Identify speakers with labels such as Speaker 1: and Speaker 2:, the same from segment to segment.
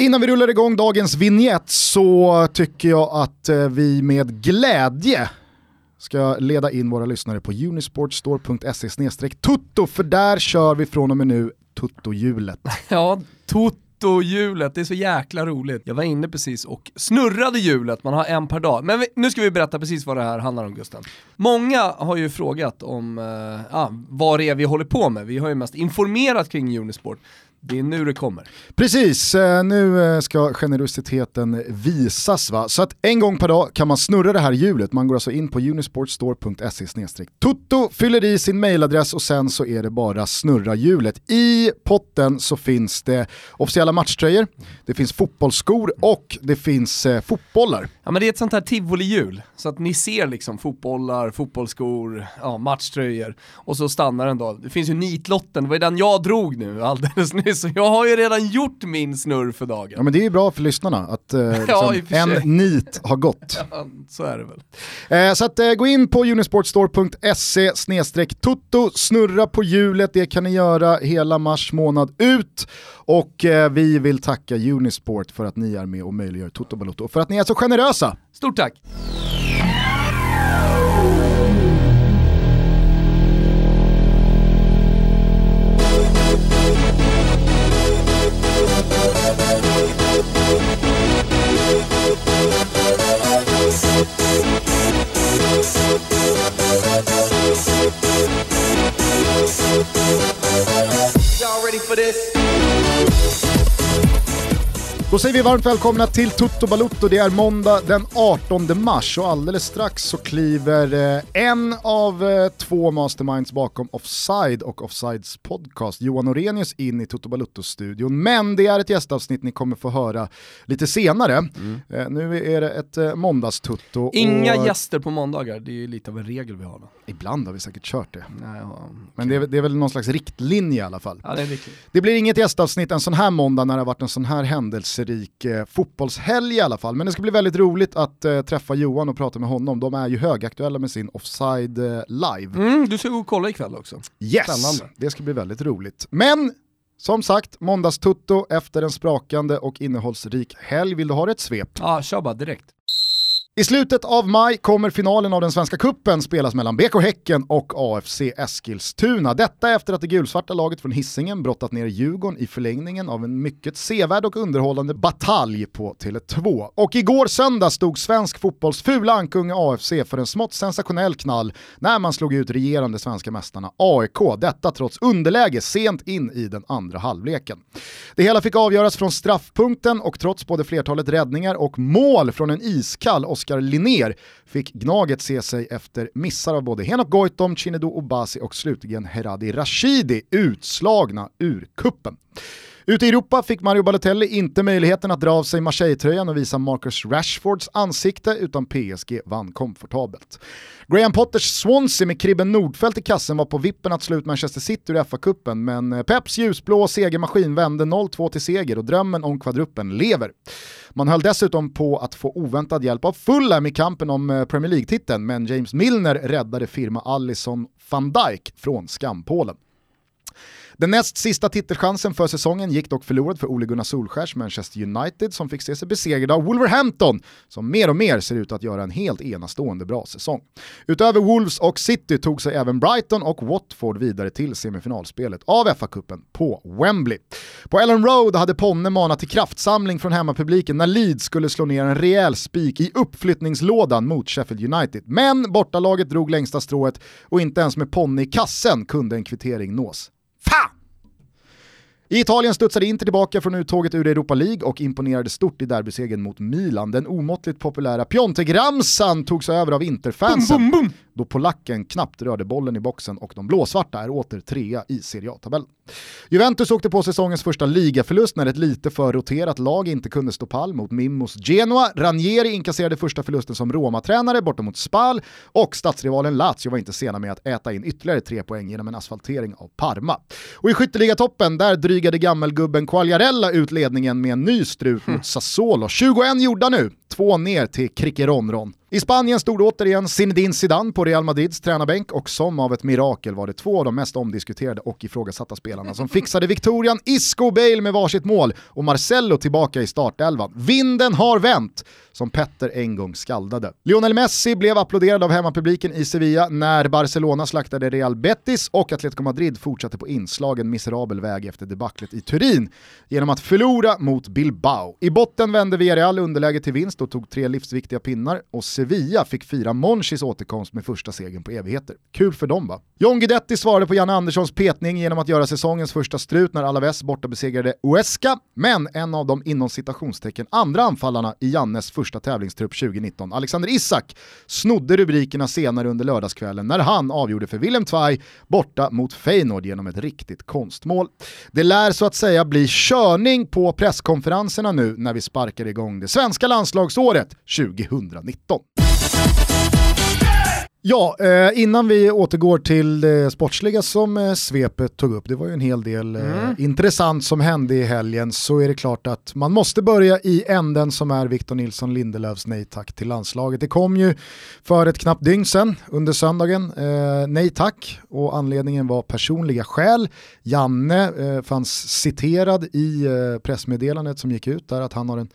Speaker 1: Innan vi rullar igång dagens vignett så tycker jag att eh, vi med glädje ska leda in våra lyssnare på unisportstore.se tutto för där kör vi från och med nu tuttohjulet.
Speaker 2: Ja, Toto-hjulet, det är så jäkla roligt. Jag var inne precis och snurrade hjulet, man har en per dag. Men vi, nu ska vi berätta precis vad det här handlar om Gusten. Många har ju frågat om eh, ah, vad det är vi håller på med. Vi har ju mest informerat kring Unisport. Det är nu det kommer.
Speaker 1: Precis, eh, nu eh, ska generositeten visas. Va? Så att en gång per dag kan man snurra det här hjulet. Man går alltså in på unisportstore.se tutto, fyller i sin mailadress och sen så är det bara snurra hjulet. I potten så finns det officiella matchtröjor, det finns fotbollsskor och det finns eh, fotbollar.
Speaker 2: Ja men det är ett sånt här tivoli-hjul, så att ni ser liksom fotbollar, fotbollsskor, ja, matchtröjor och så stannar den då. Det finns ju nitlotten, det var ju den jag drog nu alldeles nyss så jag har ju redan gjort min snurr för dagen.
Speaker 1: Ja men det är ju bra för lyssnarna att eh, ja, liksom, en nit har gått.
Speaker 2: ja, så är det väl.
Speaker 1: Eh, så att, eh, gå in på unisportstore.se tutto, snurra på hjulet, det kan ni göra hela mars månad ut. Och eh, vi vill tacka Unisport för att ni är med och möjliggör Toto Balotto och för att ni är så generösa.
Speaker 2: Stort tack! for this?
Speaker 1: Då säger vi varmt välkomna till Tutto Balutto. Det är måndag den 18 mars och alldeles strax så kliver eh, en av eh, två masterminds bakom Offside och Offsides podcast, Johan Orenius, in i Tutto Balutto-studion. Men det är ett gästavsnitt ni kommer få höra lite senare. Mm. Eh, nu är det ett måndagstutto.
Speaker 2: Inga och... gäster på måndagar, det är ju lite av en regel vi har. Då.
Speaker 1: Ibland har vi säkert kört det.
Speaker 2: Nej, ja,
Speaker 1: Men det är, det är, väl någon slags riktlinje i alla fall.
Speaker 2: Ja, det,
Speaker 1: det, blir inget gästavsnitt en sån här måndag när det har varit en sån här händelserik eh, fotbollshelg i alla fall. Men det ska bli väldigt roligt att eh, träffa Johan och prata med honom. De är ju högaktuella med sin Offside eh, live.
Speaker 2: Mm, du ska gå och kolla ikväll också.
Speaker 1: Yes, Spännande. det ska bli väldigt roligt. Men som sagt, måndagstutto efter en sprakande och innehållsrik helg. Vill du ha ett svep?
Speaker 2: Ja, kör bara direkt.
Speaker 1: I slutet av maj kommer finalen av den svenska kuppen spelas mellan BK Häcken och AFC Eskilstuna. Detta efter att det gulsvarta laget från Hisingen brottat ner Djurgården i förlängningen av en mycket sevärd och underhållande batalj på Tele2. Och igår söndag stod svensk fotbolls fula ankunge AFC för en smått sensationell knall när man slog ut regerande svenska mästarna AIK. Detta trots underläge sent in i den andra halvleken. Det hela fick avgöras från straffpunkten och trots både flertalet räddningar och mål från en iskall Oskar Oskar Linnér fick Gnaget se sig efter missar av både Henok Goitom, Chinedu Obasi och slutligen Heradi Rashidi utslagna ur kuppen. Ute i Europa fick Mario Balotelli inte möjligheten att dra av sig Marseille-tröjan och visa Marcus Rashfords ansikte utan PSG vann komfortabelt. Graham Potters Swansea med Kribben Nordfeldt i kassen var på vippen att slå ut Manchester City ur FA-cupen men eh, Peps ljusblå segermaskin vände 0-2 till seger och drömmen om kvadruppen lever. Man höll dessutom på att få oväntad hjälp av Fulham i kampen om eh, Premier League-titeln men James Milner räddade firma Allison van Dijk från skampålen. Den näst sista titelchansen för säsongen gick dock förlorad för Ole Gunnar Solskjärs Manchester United som fick se sig besegrade av Wolverhampton som mer och mer ser ut att göra en helt enastående bra säsong. Utöver Wolves och City tog sig även Brighton och Watford vidare till semifinalspelet av FA-cupen på Wembley. På Ellen Road hade Ponne manat till kraftsamling från hemmapubliken när Leeds skulle slå ner en rejäl spik i uppflyttningslådan mot Sheffield United. Men bortalaget drog längsta strået och inte ens med Ponne i kassen kunde en kvittering nås. I Italien studsade Inter tillbaka från uttåget ur Europa League och imponerade stort i derbysegern mot Milan. Den omåttligt populära Piontegramsan togs över av Interfansen då polacken knappt rörde bollen i boxen och de blåsvarta är åter trea i Serie A-tabellen. Juventus åkte på säsongens första ligaförlust när ett lite för roterat lag inte kunde stå pall mot Mimmos Genoa. Ranieri inkasserade första förlusten som Roma-tränare borta mot Spal och stadsrivalen Lazio var inte sena med att äta in ytterligare tre poäng genom en asfaltering av Parma. Och i skytteligatoppen där drygade gammelgubben Quagliarella ut ledningen med en ny strut mot Sassuolo. 21 gjorda nu, två ner till Krickeronron. I Spanien stod återigen Zinedine Zidane på Real Madrids tränarbänk och som av ett mirakel var det två av de mest omdiskuterade och ifrågasatta spelarna som fixade Victorian Isco Bale med varsitt mål och Marcello tillbaka i startelvan. Vinden har vänt, som Petter en gång skaldade. Lionel Messi blev applåderad av hemmapubliken i Sevilla när Barcelona slaktade Real Betis och Atletico Madrid fortsatte på inslagen miserabel väg efter debaclet i Turin genom att förlora mot Bilbao. I botten vände Villarreal underläge till vinst och tog tre livsviktiga pinnar och Sevilla fick fira Monchis återkomst med första segern på evigheter. Kul för dem va? John Guidetti svarade på Janne Anderssons petning genom att göra säsongens första strut när Alaves borta besegrade Uesca, men en av de inom citationstecken andra anfallarna i Jannes första tävlingstrupp 2019, Alexander Isak, snodde rubrikerna senare under lördagskvällen när han avgjorde för Willem Tvei borta mot Feyenoord genom ett riktigt konstmål. Det lär så att säga bli körning på presskonferenserna nu när vi sparkar igång det svenska landslagsåret 2019. Ja, eh, innan vi återgår till det sportsliga som eh, svepet tog upp, det var ju en hel del eh, mm. intressant som hände i helgen, så är det klart att man måste börja i änden som är Victor Nilsson Lindelöfs nej tack till landslaget. Det kom ju för ett knappt dygn sedan under söndagen, nej tack, och anledningen var personliga skäl. Janne fanns citerad i pressmeddelandet som gick ut där att han har en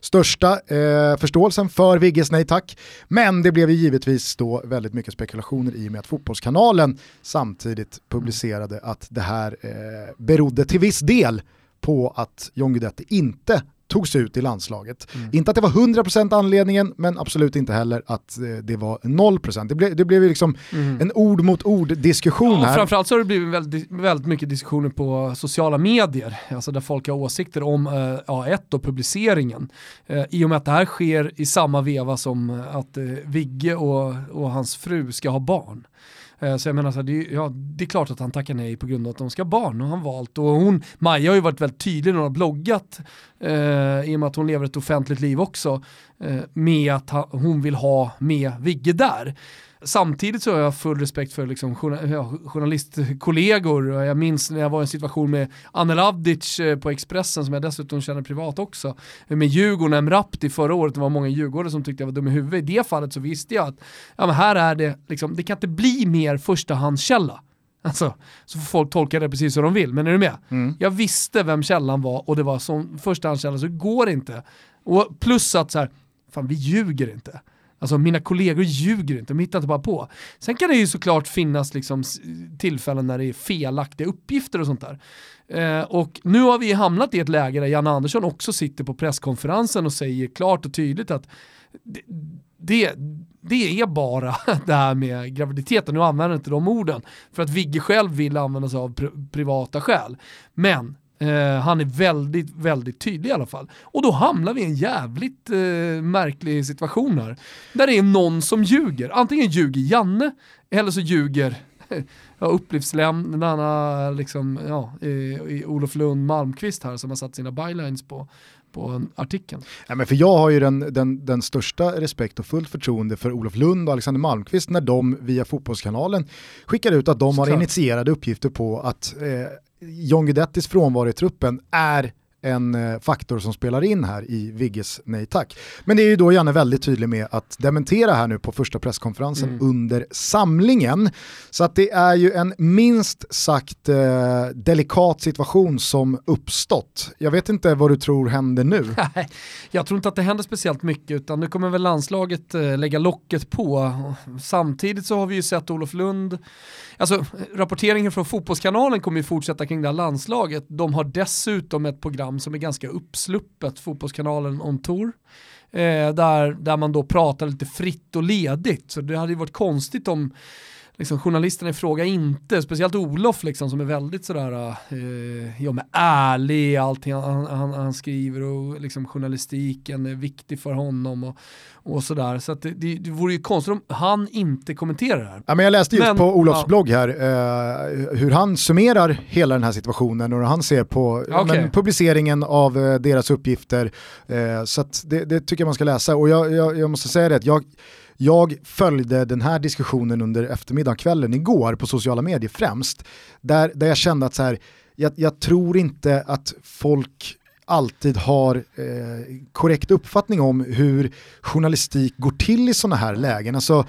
Speaker 1: största eh, förståelsen för Vigges nej tack. Men det blev ju givetvis då väldigt mycket spekulationer i och med att Fotbollskanalen samtidigt publicerade att det här eh, berodde till viss del på att John Guidetti inte togs ut i landslaget. Mm. Inte att det var 100% anledningen, men absolut inte heller att eh, det var 0%. Det, ble, det blev liksom mm. en ord mot ord diskussion ja, här.
Speaker 2: Framförallt så har det blivit väldigt, väldigt mycket diskussioner på sociala medier, alltså där folk har åsikter om eh, ja, ett och publiceringen. Eh, I och med att det här sker i samma veva som att eh, Vigge och, och hans fru ska ha barn. Eh, så jag menar, så här, det, är, ja, det är klart att han tackar nej på grund av att de ska ha barn och han valt. Och hon, Maja har ju varit väldigt tydlig när hon har bloggat, eh, i och med att hon lever ett offentligt liv också, eh, med att ha, hon vill ha med Vigge där. Samtidigt så har jag full respekt för liksom, journalistkollegor. Jag minns när jag var i en situation med Anel Avdic eh, på Expressen som jag dessutom känner privat också. Med Djurgården, Emrapti förra året, det var många Djurgårdare som tyckte jag var dum i huvudet. I det fallet så visste jag att ja, här är det, liksom, det kan inte bli mer förstahandskälla. Alltså, så får folk tolka det precis som de vill, men är du med? Mm. Jag visste vem källan var och det var som förstahandskälla så det går inte. Och plus att så här, fan vi ljuger inte. Alltså mina kollegor ljuger inte, de hittar inte bara på. Sen kan det ju såklart finnas liksom tillfällen när det är felaktiga uppgifter och sånt där. Eh, och nu har vi hamnat i ett läge där Jan Andersson också sitter på presskonferensen och säger klart och tydligt att det, det, det är bara det här med graviditeten, nu använder inte de orden, för att Vigge själv vill använda sig av pr privata skäl. Men Eh, han är väldigt, väldigt tydlig i alla fall. Och då hamnar vi i en jävligt eh, märklig situation här. Där det är någon som ljuger. Antingen ljuger Janne, eller så ljuger ja, uppgiftslämnarna, liksom, ja, i, i Olof Lund Malmqvist här som har satt sina bylines på, på artikeln.
Speaker 1: Ja, men för jag har ju den, den, den största respekt och fullt förtroende för Olof Lund och Alexander Malmqvist när de via Fotbollskanalen skickar ut att de har initierade uppgifter på att eh, John Guidettis frånvaro i truppen är en eh, faktor som spelar in här i Vigges nej tack. Men det är ju då Janne väldigt tydlig med att dementera här nu på första presskonferensen mm. under samlingen. Så att det är ju en minst sagt eh, delikat situation som uppstått. Jag vet inte vad du tror händer nu.
Speaker 2: jag tror inte att det händer speciellt mycket utan nu kommer väl landslaget eh, lägga locket på. Samtidigt så har vi ju sett Olof Lund, alltså rapporteringen från Fotbollskanalen kommer ju fortsätta kring det här landslaget. De har dessutom ett program program som är ganska uppsluppet, Fotbollskanalen On Tour. Eh, där, där man då pratar lite fritt och ledigt. Så det hade ju varit konstigt om liksom, journalisterna i fråga inte, speciellt Olof liksom, som är väldigt sådär, eh, ja men ärlig i allting han, han, han, skriver och liksom, journalistiken är viktig för honom och, och sådär. Så att det, det, det vore ju konstigt om han inte kommenterar det här.
Speaker 1: Ja, men jag läste just men, på Olofs ja. blogg här eh, hur han summerar hela den här situationen och hur han ser på okay. men, publiceringen av eh, deras uppgifter. Eh, så det, det, tycker jag man ska läsa och jag, jag, jag måste säga det, jag jag följde den här diskussionen under eftermiddagen, kvällen igår på sociala medier främst, där, där jag kände att så här, jag, jag tror inte att folk alltid har eh, korrekt uppfattning om hur journalistik går till i sådana här lägen. Alltså,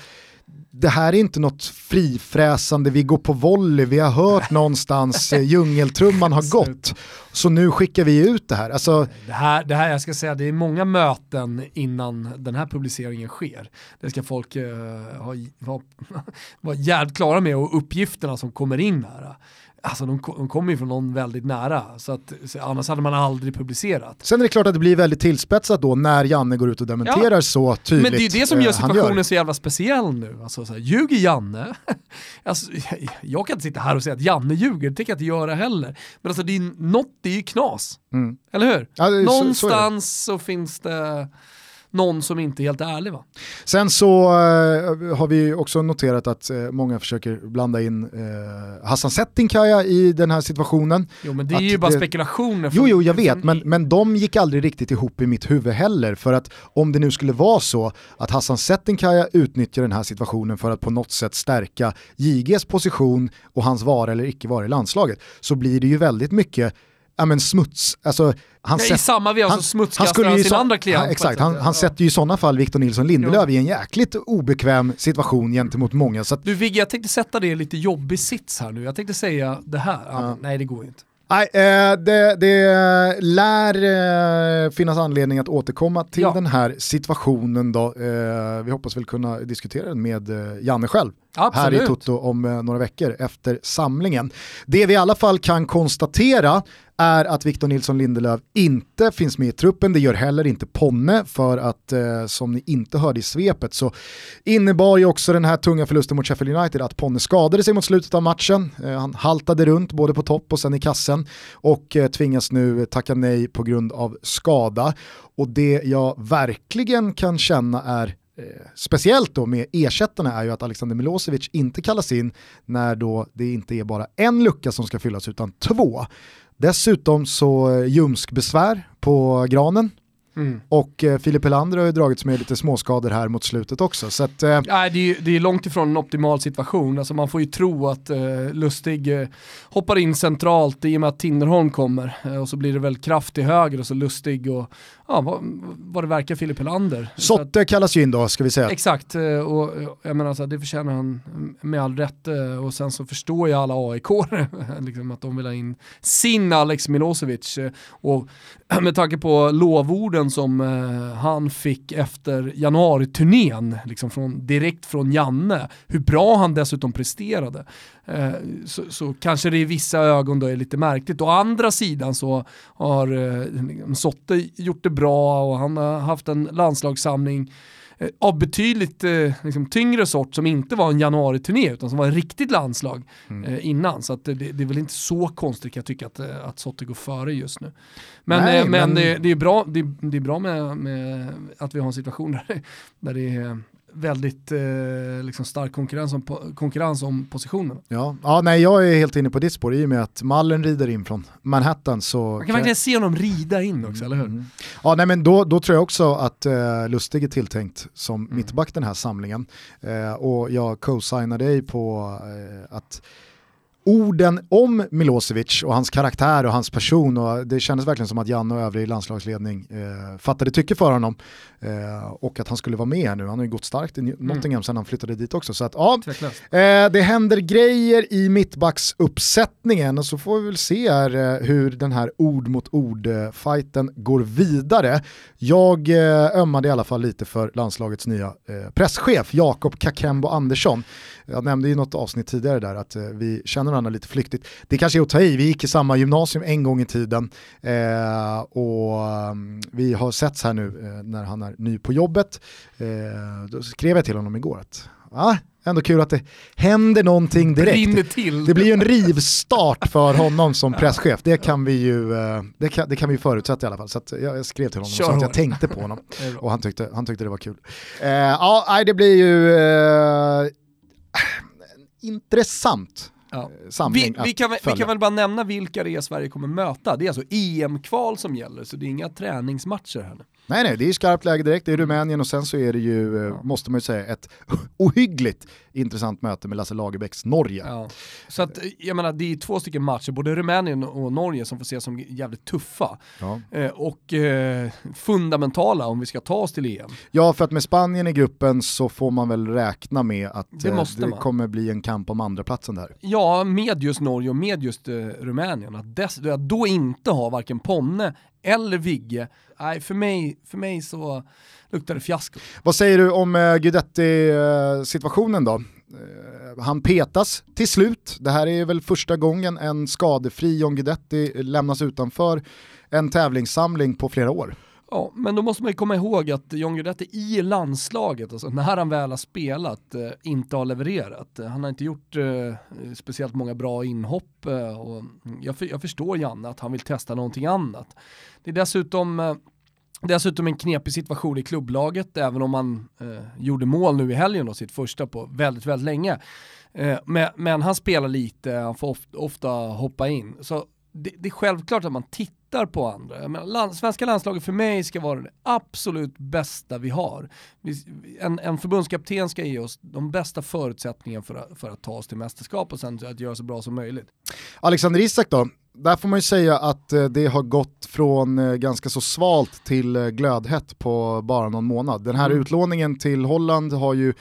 Speaker 1: det här är inte något frifräsande, vi går på volley, vi har hört någonstans eh, djungeltrumman har gått. Så nu skickar vi ut det här. Alltså...
Speaker 2: Det här. Det här, jag ska säga, det är många möten innan den här publiceringen sker. Det ska folk uh, ha, ha, vara jävligt klara med och uppgifterna som kommer in här. Alltså de, de kommer ju från någon väldigt nära, så att, så annars hade man aldrig publicerat.
Speaker 1: Sen är det klart att det blir väldigt tillspetsat då när Janne går ut och dementerar ja. så tydligt.
Speaker 2: Men det är ju det som gör eh, situationen gör. så jävla speciell nu. Alltså, så här, ljuger Janne? alltså, jag kan inte sitta här och säga att Janne ljuger, det tänker jag inte göra heller. Men alltså, det är, något det är ju knas, mm. eller hur? Ja, Någonstans så, så, så finns det någon som inte är helt ärlig. Va?
Speaker 1: Sen så uh, har vi också noterat att uh, många försöker blanda in uh, Hassan Settinkaya i den här situationen.
Speaker 2: Jo men det är ju bara det... spekulationer.
Speaker 1: Jo, jo jag vet, men, men de gick aldrig riktigt ihop i mitt huvud heller. För att om det nu skulle vara så att Hassan Settinkaya utnyttjar den här situationen för att på något sätt stärka JGs position och hans vara eller icke vara i landslaget så blir det ju väldigt mycket ja, men smuts, alltså,
Speaker 2: han ja, I samma veva så smutskastar han, han sin andra klient.
Speaker 1: Han, exakt, han, han sätter ju i sådana fall Victor Nilsson Lindelöf i en jäkligt obekväm situation gentemot många. Så att,
Speaker 2: du Vigge, jag tänkte sätta det i lite jobbig sits här nu. Jag tänkte säga det här, ja. nej det går inte.
Speaker 1: Nej, eh, det, det lär eh, finnas anledning att återkomma till ja. den här situationen då. Eh, vi hoppas väl kunna diskutera den med Janne själv. Absolut. här i Toto om några veckor efter samlingen. Det vi i alla fall kan konstatera är att Victor Nilsson Lindelöf inte finns med i truppen. Det gör heller inte Ponne för att eh, som ni inte hörde i svepet så innebar ju också den här tunga förlusten mot Sheffield United att Ponne skadade sig mot slutet av matchen. Eh, han haltade runt både på topp och sen i kassen och eh, tvingas nu tacka nej på grund av skada. Och det jag verkligen kan känna är eh, speciellt då med ersättarna är ju att Alexander Milosevic inte kallas in när då det inte är bara en lucka som ska fyllas utan två. Dessutom så eh, ljumskbesvär på granen. Mm. Och eh, Filip Helander har ju dragits med lite småskador här mot slutet också. Så att, eh...
Speaker 2: Nej, det, är, det är långt ifrån en optimal situation. Alltså man får ju tro att eh, Lustig eh, hoppar in centralt i och med att Tinnerholm kommer. Eh, och så blir det väl kraft till höger och så Lustig och ja, vad, vad det verkar Filip Helander.
Speaker 1: Sotte kallas ju in då ska vi säga.
Speaker 2: Exakt, eh, och jag menar så det förtjänar han med all rätt. Eh, och sen så förstår jag alla aik liksom att de vill ha in sin Alex Milosevic. Eh, och med tanke på lovorden som eh, han fick efter januariturnén, liksom från, direkt från Janne, hur bra han dessutom presterade. Eh, så, så, kanske det i vissa ögon då är lite märkligt. Å andra sidan så har eh, Sotte gjort det bra och han har haft en landslagssamling eh, av betydligt liksom, tyngre sort som inte var en januari-turné utan som var ett riktigt landslag mm. innan. Så det, det, är väl inte så konstigt kan jag tycka att, att Sotte går före just nu. Men, Nej, men, men... Det, det, är bra, det, det är bra med, med, att vi har en situation där, där det är väldigt eh, liksom stark konkurrens om, konkurrens om positionen.
Speaker 1: Ja. ja, nej jag är helt inne på ditt spår i och med att Mallen rider in från Manhattan så...
Speaker 2: Man kan verkligen se honom rida in också, mm. eller hur? Mm.
Speaker 1: Ja, nej men då, då tror jag också att eh, Lustig är tilltänkt som mm. mittback den här samlingen. Eh, och jag co-signar dig på eh, att orden om Milosevic och hans karaktär och hans person och det kändes verkligen som att Janne och övrig landslagsledning eh, fattade tycke för honom eh, och att han skulle vara med nu. Han har ju gått starkt i Nottingham mm. sedan han flyttade dit också. Så att ja, eh, det händer grejer i mittbacksuppsättningen och så får vi väl se här, eh, hur den här ord mot ord-fighten går vidare. Jag eh, ömmade i alla fall lite för landslagets nya eh, presschef Jakob Kakembo Andersson. Jag nämnde i något avsnitt tidigare där att eh, vi känner varandra lite flyktigt. Det kanske är att ta i, vi gick i samma gymnasium en gång i tiden eh, och um, vi har setts här nu eh, när han är ny på jobbet. Eh, då skrev jag till honom igår att ah, ändå kul att det händer någonting direkt. Det blir ju en rivstart för honom som presschef, det kan vi ju eh, det kan, det kan vi förutsätta i alla fall. Så jag skrev till honom och sa att jag tänkte på honom och han tyckte, han tyckte det var kul. Eh, ja, det blir ju eh, intressant ja. samling
Speaker 2: vi, vi, kan, vi kan väl bara nämna vilka det är Sverige kommer möta. Det är alltså EM-kval som gäller, så det är inga träningsmatcher här nu.
Speaker 1: Nej nej, det är skarpt läge direkt, det är Rumänien och sen så är det ju, eh, ja. måste man ju säga, ett ohyggligt intressant möte med Lasse Lagerbäcks Norge. Ja.
Speaker 2: Så att, jag menar, det är två stycken matcher, både Rumänien och Norge som får ses som jävligt tuffa. Ja. Eh, och eh, fundamentala om vi ska ta oss till EM.
Speaker 1: Ja, för att med Spanien i gruppen så får man väl räkna med att det, eh, det kommer bli en kamp om andra platsen där.
Speaker 2: Ja, med just Norge och med just eh, Rumänien. Att, dess, att då inte ha varken Ponne eller Vigge, nej för mig, för mig så luktar det fiasko.
Speaker 1: Vad säger du om eh, Guidetti-situationen eh, då? Eh, han petas till slut. Det här är väl första gången en skadefri John Guidetti lämnas utanför en tävlingssamling på flera år.
Speaker 2: Ja, men då måste man ju komma ihåg att John Guidetti i landslaget, alltså när han väl har spelat, eh, inte har levererat. Han har inte gjort eh, speciellt många bra inhopp eh, och jag, förstår Janne att han vill testa någonting annat. Det är dessutom Dessutom en knepig situation i klubblaget, även om han eh, gjorde mål nu i helgen och sitt första på väldigt, väldigt länge. Eh, men, men, han spelar lite, han får ofta, ofta hoppa in. Så det, det, är självklart att man tittar på andra. Men land, svenska landslaget för mig ska vara det absolut bästa vi har. Vi, en, en förbundskapten ska ge oss de bästa förutsättningarna för att, för att ta oss till mästerskap och sen att göra så bra som möjligt.
Speaker 1: Alexander Isak då? Där får man ju säga att eh, det har gått från eh, ganska så svalt till eh, glödhett på bara någon månad. Den här mm. utlåningen till Holland har ju,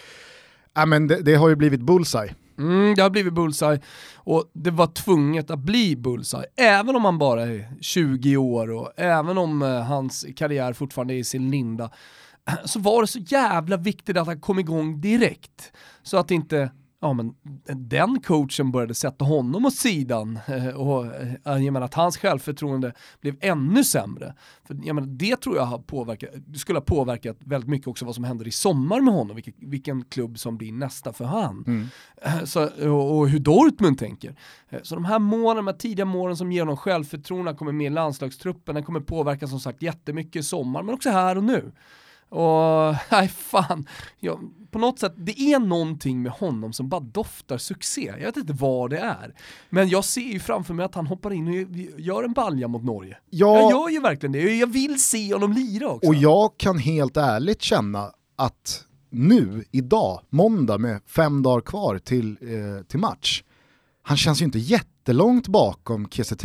Speaker 1: äh men det, det har ju blivit bullseye.
Speaker 2: Mm, det har blivit bullseye och det var tvunget att bli bullseye. Även om han bara är 20 år och även om eh, hans karriär fortfarande är i sin linda så var det så jävla viktigt att han kom igång direkt. Så att inte ja, men den coachen började sätta honom åt sidan eh, och eh, jag menar att hans självförtroende blev ännu sämre. För jag menar, det tror jag har påverkat, skulle ha påverkat väldigt mycket också vad som händer i sommar med honom, vilken, vilken klubb som blir nästa för han. Mm. Eh, så, och, och, hur Dortmund tänker. Så de här målen, de här tidiga målen som ger honom självförtroende, kommer med i landslagstruppen, den kommer påverka som sagt jättemycket i sommar, men också här och nu. Och nej fan, jag, på något sätt, det är någonting med honom som bara doftar succé. Jag vet inte vad det är. Men jag ser ju framför mig att han hoppar in och gör en balja mot Norge. Ja, jag gör ju verkligen det, jag vill se honom lira också.
Speaker 1: Och jag kan helt ärligt känna att nu, idag, måndag med fem dagar kvar till, eh, till match, han känns ju inte jättelångt bakom Kiese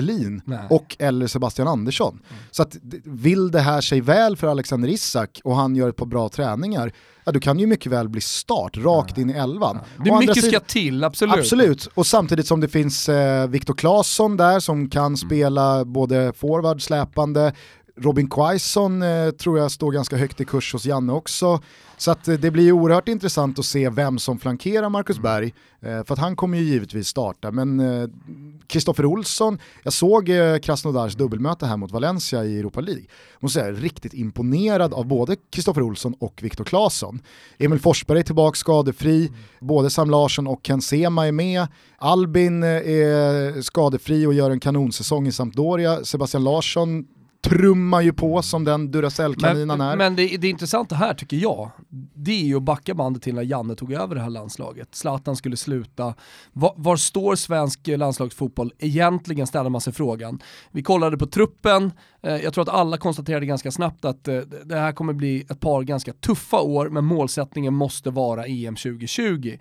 Speaker 1: och eller Sebastian Andersson. Mm. Så att vill det här sig väl för Alexander Isak och han gör ett par bra träningar, ja då kan ju mycket väl bli start rakt in i elvan.
Speaker 2: Ja. Det är mycket ska till, absolut.
Speaker 1: Absolut, och samtidigt som det finns eh, Viktor Claesson där som kan mm. spela både forward, släpande, Robin Quaison eh, tror jag står ganska högt i kurs hos Janne också. Så att, eh, det blir oerhört intressant att se vem som flankerar Marcus mm. Berg, eh, för att han kommer ju givetvis starta. Men Kristoffer Olsson, jag såg Krasnodars dubbelmöte här mot Valencia i Europa League. Jag måste säga, riktigt imponerad av både Kristoffer Olsson och Viktor Claesson. Emil Forsberg är tillbaka skadefri, mm. både Sam Larsson och Ken Sema är med. Albin är skadefri och gör en kanonsäsong i Sampdoria. Sebastian Larsson trummar ju på som den Duracell-kaninen
Speaker 2: är. Men det, det intressanta här tycker jag, det är ju att backa bandet till när Janne tog över det här landslaget. Zlatan skulle sluta. Var, var står svensk landslagsfotboll egentligen, ställer man sig frågan. Vi kollade på truppen, eh, jag tror att alla konstaterade ganska snabbt att eh, det här kommer bli ett par ganska tuffa år, men målsättningen måste vara EM 2020.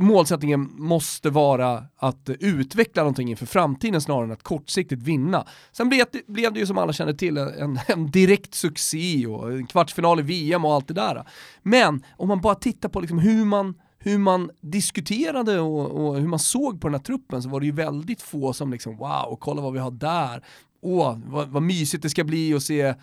Speaker 2: Målsättningen måste vara att utveckla någonting inför framtiden snarare än att kortsiktigt vinna. Sen blev det, blev det ju som alla känner till en, en direkt succé och en kvartsfinal i VM och allt det där. Men om man bara tittar på liksom hur man hur man diskuterade och, och, hur man såg på den här truppen så var det ju väldigt få som liksom wow, kolla vad vi har där. Åh, vad, vad mysigt det ska bli att se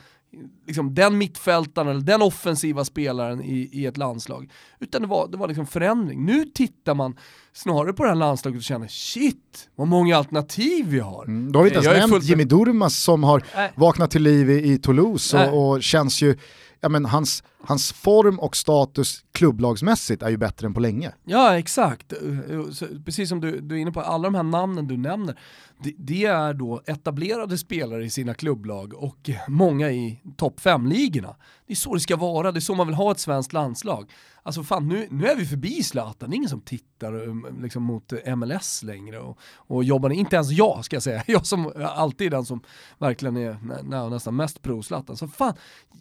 Speaker 2: liksom, den mittfältaren eller den offensiva spelaren i, i ett landslag. Utan det var, det var liksom förändring. Nu tittar man snarare på det här landslaget och känner shit, vad många alternativ vi har.
Speaker 1: Mm, då har vi inte ens nämnt Jimmy Durmas som har äh. vaknat till liv i, i Toulouse och, och, känns ju, ja men hans, hans form och status klubblagsmässigt är ju bättre än på länge.
Speaker 2: Ja exakt, precis som du, du är inne på, alla de här namnen du nämner, det, det är då etablerade spelare i sina klubblag och många i topp 5-ligorna. Det är så det ska vara, det är så man vill ha ett svenskt landslag. Alltså fan, nu, nu är vi förbi Zlatan, det är ingen som tittar um, liksom, mot MLS längre och, och jobbar, inte ens jag ska jag säga, jag som alltid är den som verkligen är nä, nästan mest pro-Zlatan. Så fan,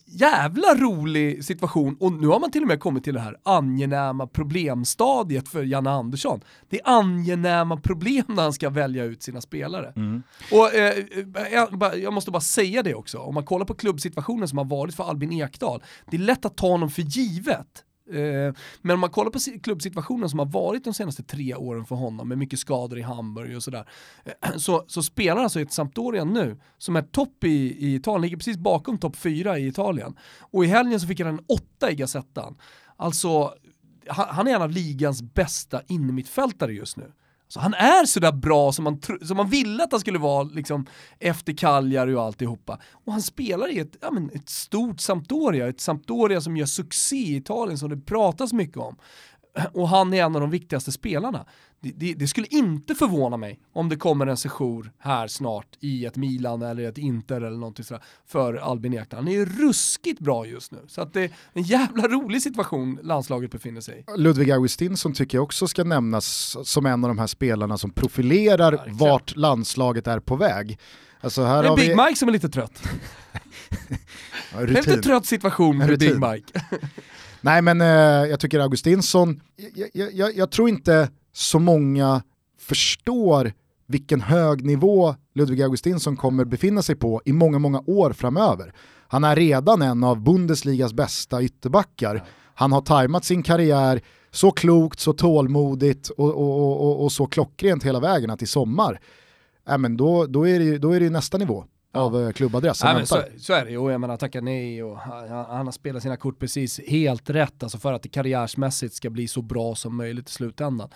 Speaker 2: jävla rolig situation och nu har man till och med kommit till det här angenäma problemstadiet för Janne Andersson. Det är angenäma problem när han ska välja ut sina spelare. Mm. Och eh, jag, jag, måste bara säga det också, om man kollar på klubbsituationen som har varit för Albin Ekdal, det är lätt att ta honom för givet. Eh, men om man kollar på klubbsituationen som har varit de senaste tre åren för honom med mycket skador i Hamburg och sådär. Eh, så, så spelar alltså ett Sampdoria nu som är topp i, i Italien, ligger precis bakom topp fyra i Italien. Och i helgen så fick han en åtta i Gazettan. Alltså, han är en av ligans bästa innermittfältare just nu. Så han är sådär bra som man, som man ville att han skulle vara liksom, efter Cagliari och alltihopa. Och han spelar i ett, ja, men, ett stort Sampdoria, ett Sampdoria som gör succé i Italien som det pratas mycket om. Och han är en av de viktigaste spelarna det, det, det, skulle inte förvåna mig om det kommer en session här snart i ett Milan eller ett Inter eller någonting sådär för Albin Ekdal. Han är ruskigt bra just nu. Så att det är en jävla rolig situation landslaget befinner sig i.
Speaker 1: Ludvig Augustinsson tycker jag också ska nämnas som en av de här spelarna som profilerar Verkligen. vart landslaget är på väg.
Speaker 2: Alltså här det är Big vi... Mike som är lite trött. ja, det är en lite trött situation med Big Mike.
Speaker 1: Nej men eh, jag tycker Augustinsson, jag, jag, jag tror inte så många förstår vilken hög nivå Ludvig Augustinsson kommer befinna sig på i många, många år framöver. Han är redan en av Bundesligas bästa ytterbackar. Han har tajmat sin karriär så klokt, så tålmodigt och, och, och, och så klockrent hela vägen att i sommar, äh, men då, då, är det, då är det nästa nivå av. Eh, klubbadress.
Speaker 2: Nej, så, så, är det ju, och jag menar tacka nej och han, han, har spelat sina kort precis helt rätt, alltså för att det karriärsmässigt ska bli så bra som möjligt i slutändan.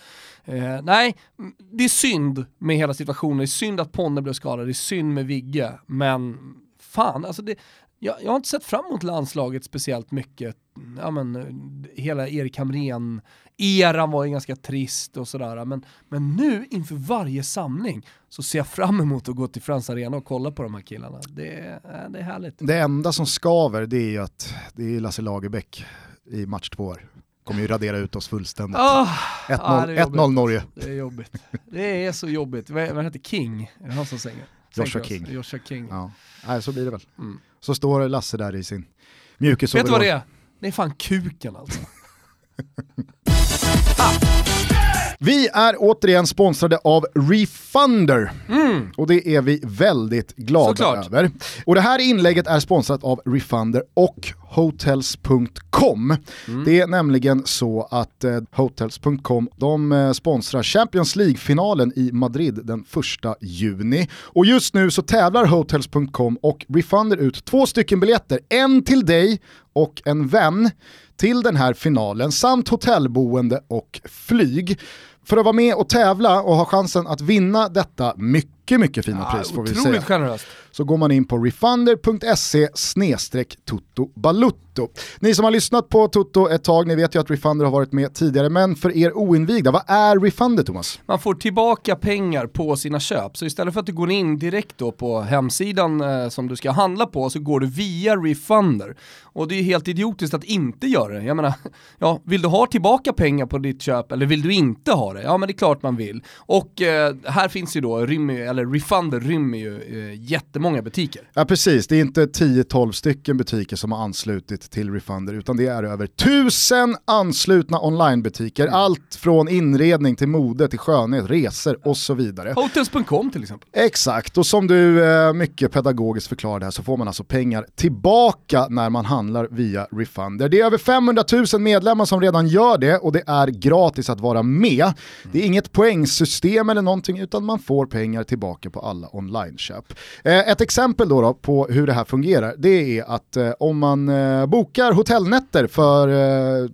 Speaker 2: Eh, nej, det är synd med hela situationen, det är synd att Ponne blev skadad, det är synd med Vigge, men fan, alltså det, jag, jag har inte sett fram emot landslaget speciellt mycket. Ja, men, hela Erik Hamrén eran var ju ganska trist och sådär. Men, men nu inför varje samling så ser jag fram emot att gå till Friends Arena och kolla på de här killarna. Det, det är härligt.
Speaker 1: Det enda som skaver det är ju att det är Lasse Lagerbäck i match två år. Kommer ju radera ut oss fullständigt. Oh, 1-0 ah, Norge.
Speaker 2: Det är jobbigt. Det är så jobbigt. Vad, vad heter King? Är det han som sänger?
Speaker 1: Joshua King.
Speaker 2: Joshua King.
Speaker 1: Ja. Nej, så blir det väl. Mm. Så står Lasse där i sin mjukis
Speaker 2: Vet du vad det är? Det är fan kuken alltså.
Speaker 1: Vi är återigen sponsrade av Refunder mm. och det är vi väldigt glada Såklart. över. Och det här inlägget är sponsrat av Refunder och Hotels.com. Mm. Det är nämligen så att eh, Hotels.com de eh, sponsrar Champions League-finalen i Madrid den 1 juni. Och just nu så tävlar Hotels.com och Refunder ut två stycken biljetter, en till dig och en vän till den här finalen samt hotellboende och flyg. För att vara med och tävla och ha chansen att vinna detta mycket, mycket fina ja, pris får vi säga.
Speaker 2: Generöst.
Speaker 1: Så går man in på refunder.se Toto Balutto. Ni som har lyssnat på Toto ett tag, ni vet ju att Refunder har varit med tidigare, men för er oinvigda, vad är Refunder Thomas?
Speaker 2: Man får tillbaka pengar på sina köp, så istället för att du går in direkt då på hemsidan eh, som du ska handla på så går du via Refunder. Och det är helt idiotiskt att inte göra det. Jag menar, ja, vill du ha tillbaka pengar på ditt köp eller vill du inte ha det? Ja men det är klart man vill. Och eh, här finns ju då, rymmer, eller Refunder rymmer ju eh, jättemånga butiker.
Speaker 1: Ja precis, det är inte 10-12 stycken butiker som har anslutit till Refunder utan det är över tusen anslutna onlinebutiker. Mm. Allt från inredning till mode till skönhet, resor och så vidare.
Speaker 2: Hotels.com till exempel.
Speaker 1: Exakt, och som du eh, mycket pedagogiskt förklarade här så får man alltså pengar tillbaka när man handlar via Refunder. Det är över 500 000 medlemmar som redan gör det och det är gratis att vara med. Det är inget poängsystem eller någonting utan man får pengar tillbaka på alla online-köp. Eh, ett exempel då, då på hur det här fungerar det är att eh, om man eh, bokar hotellnätter för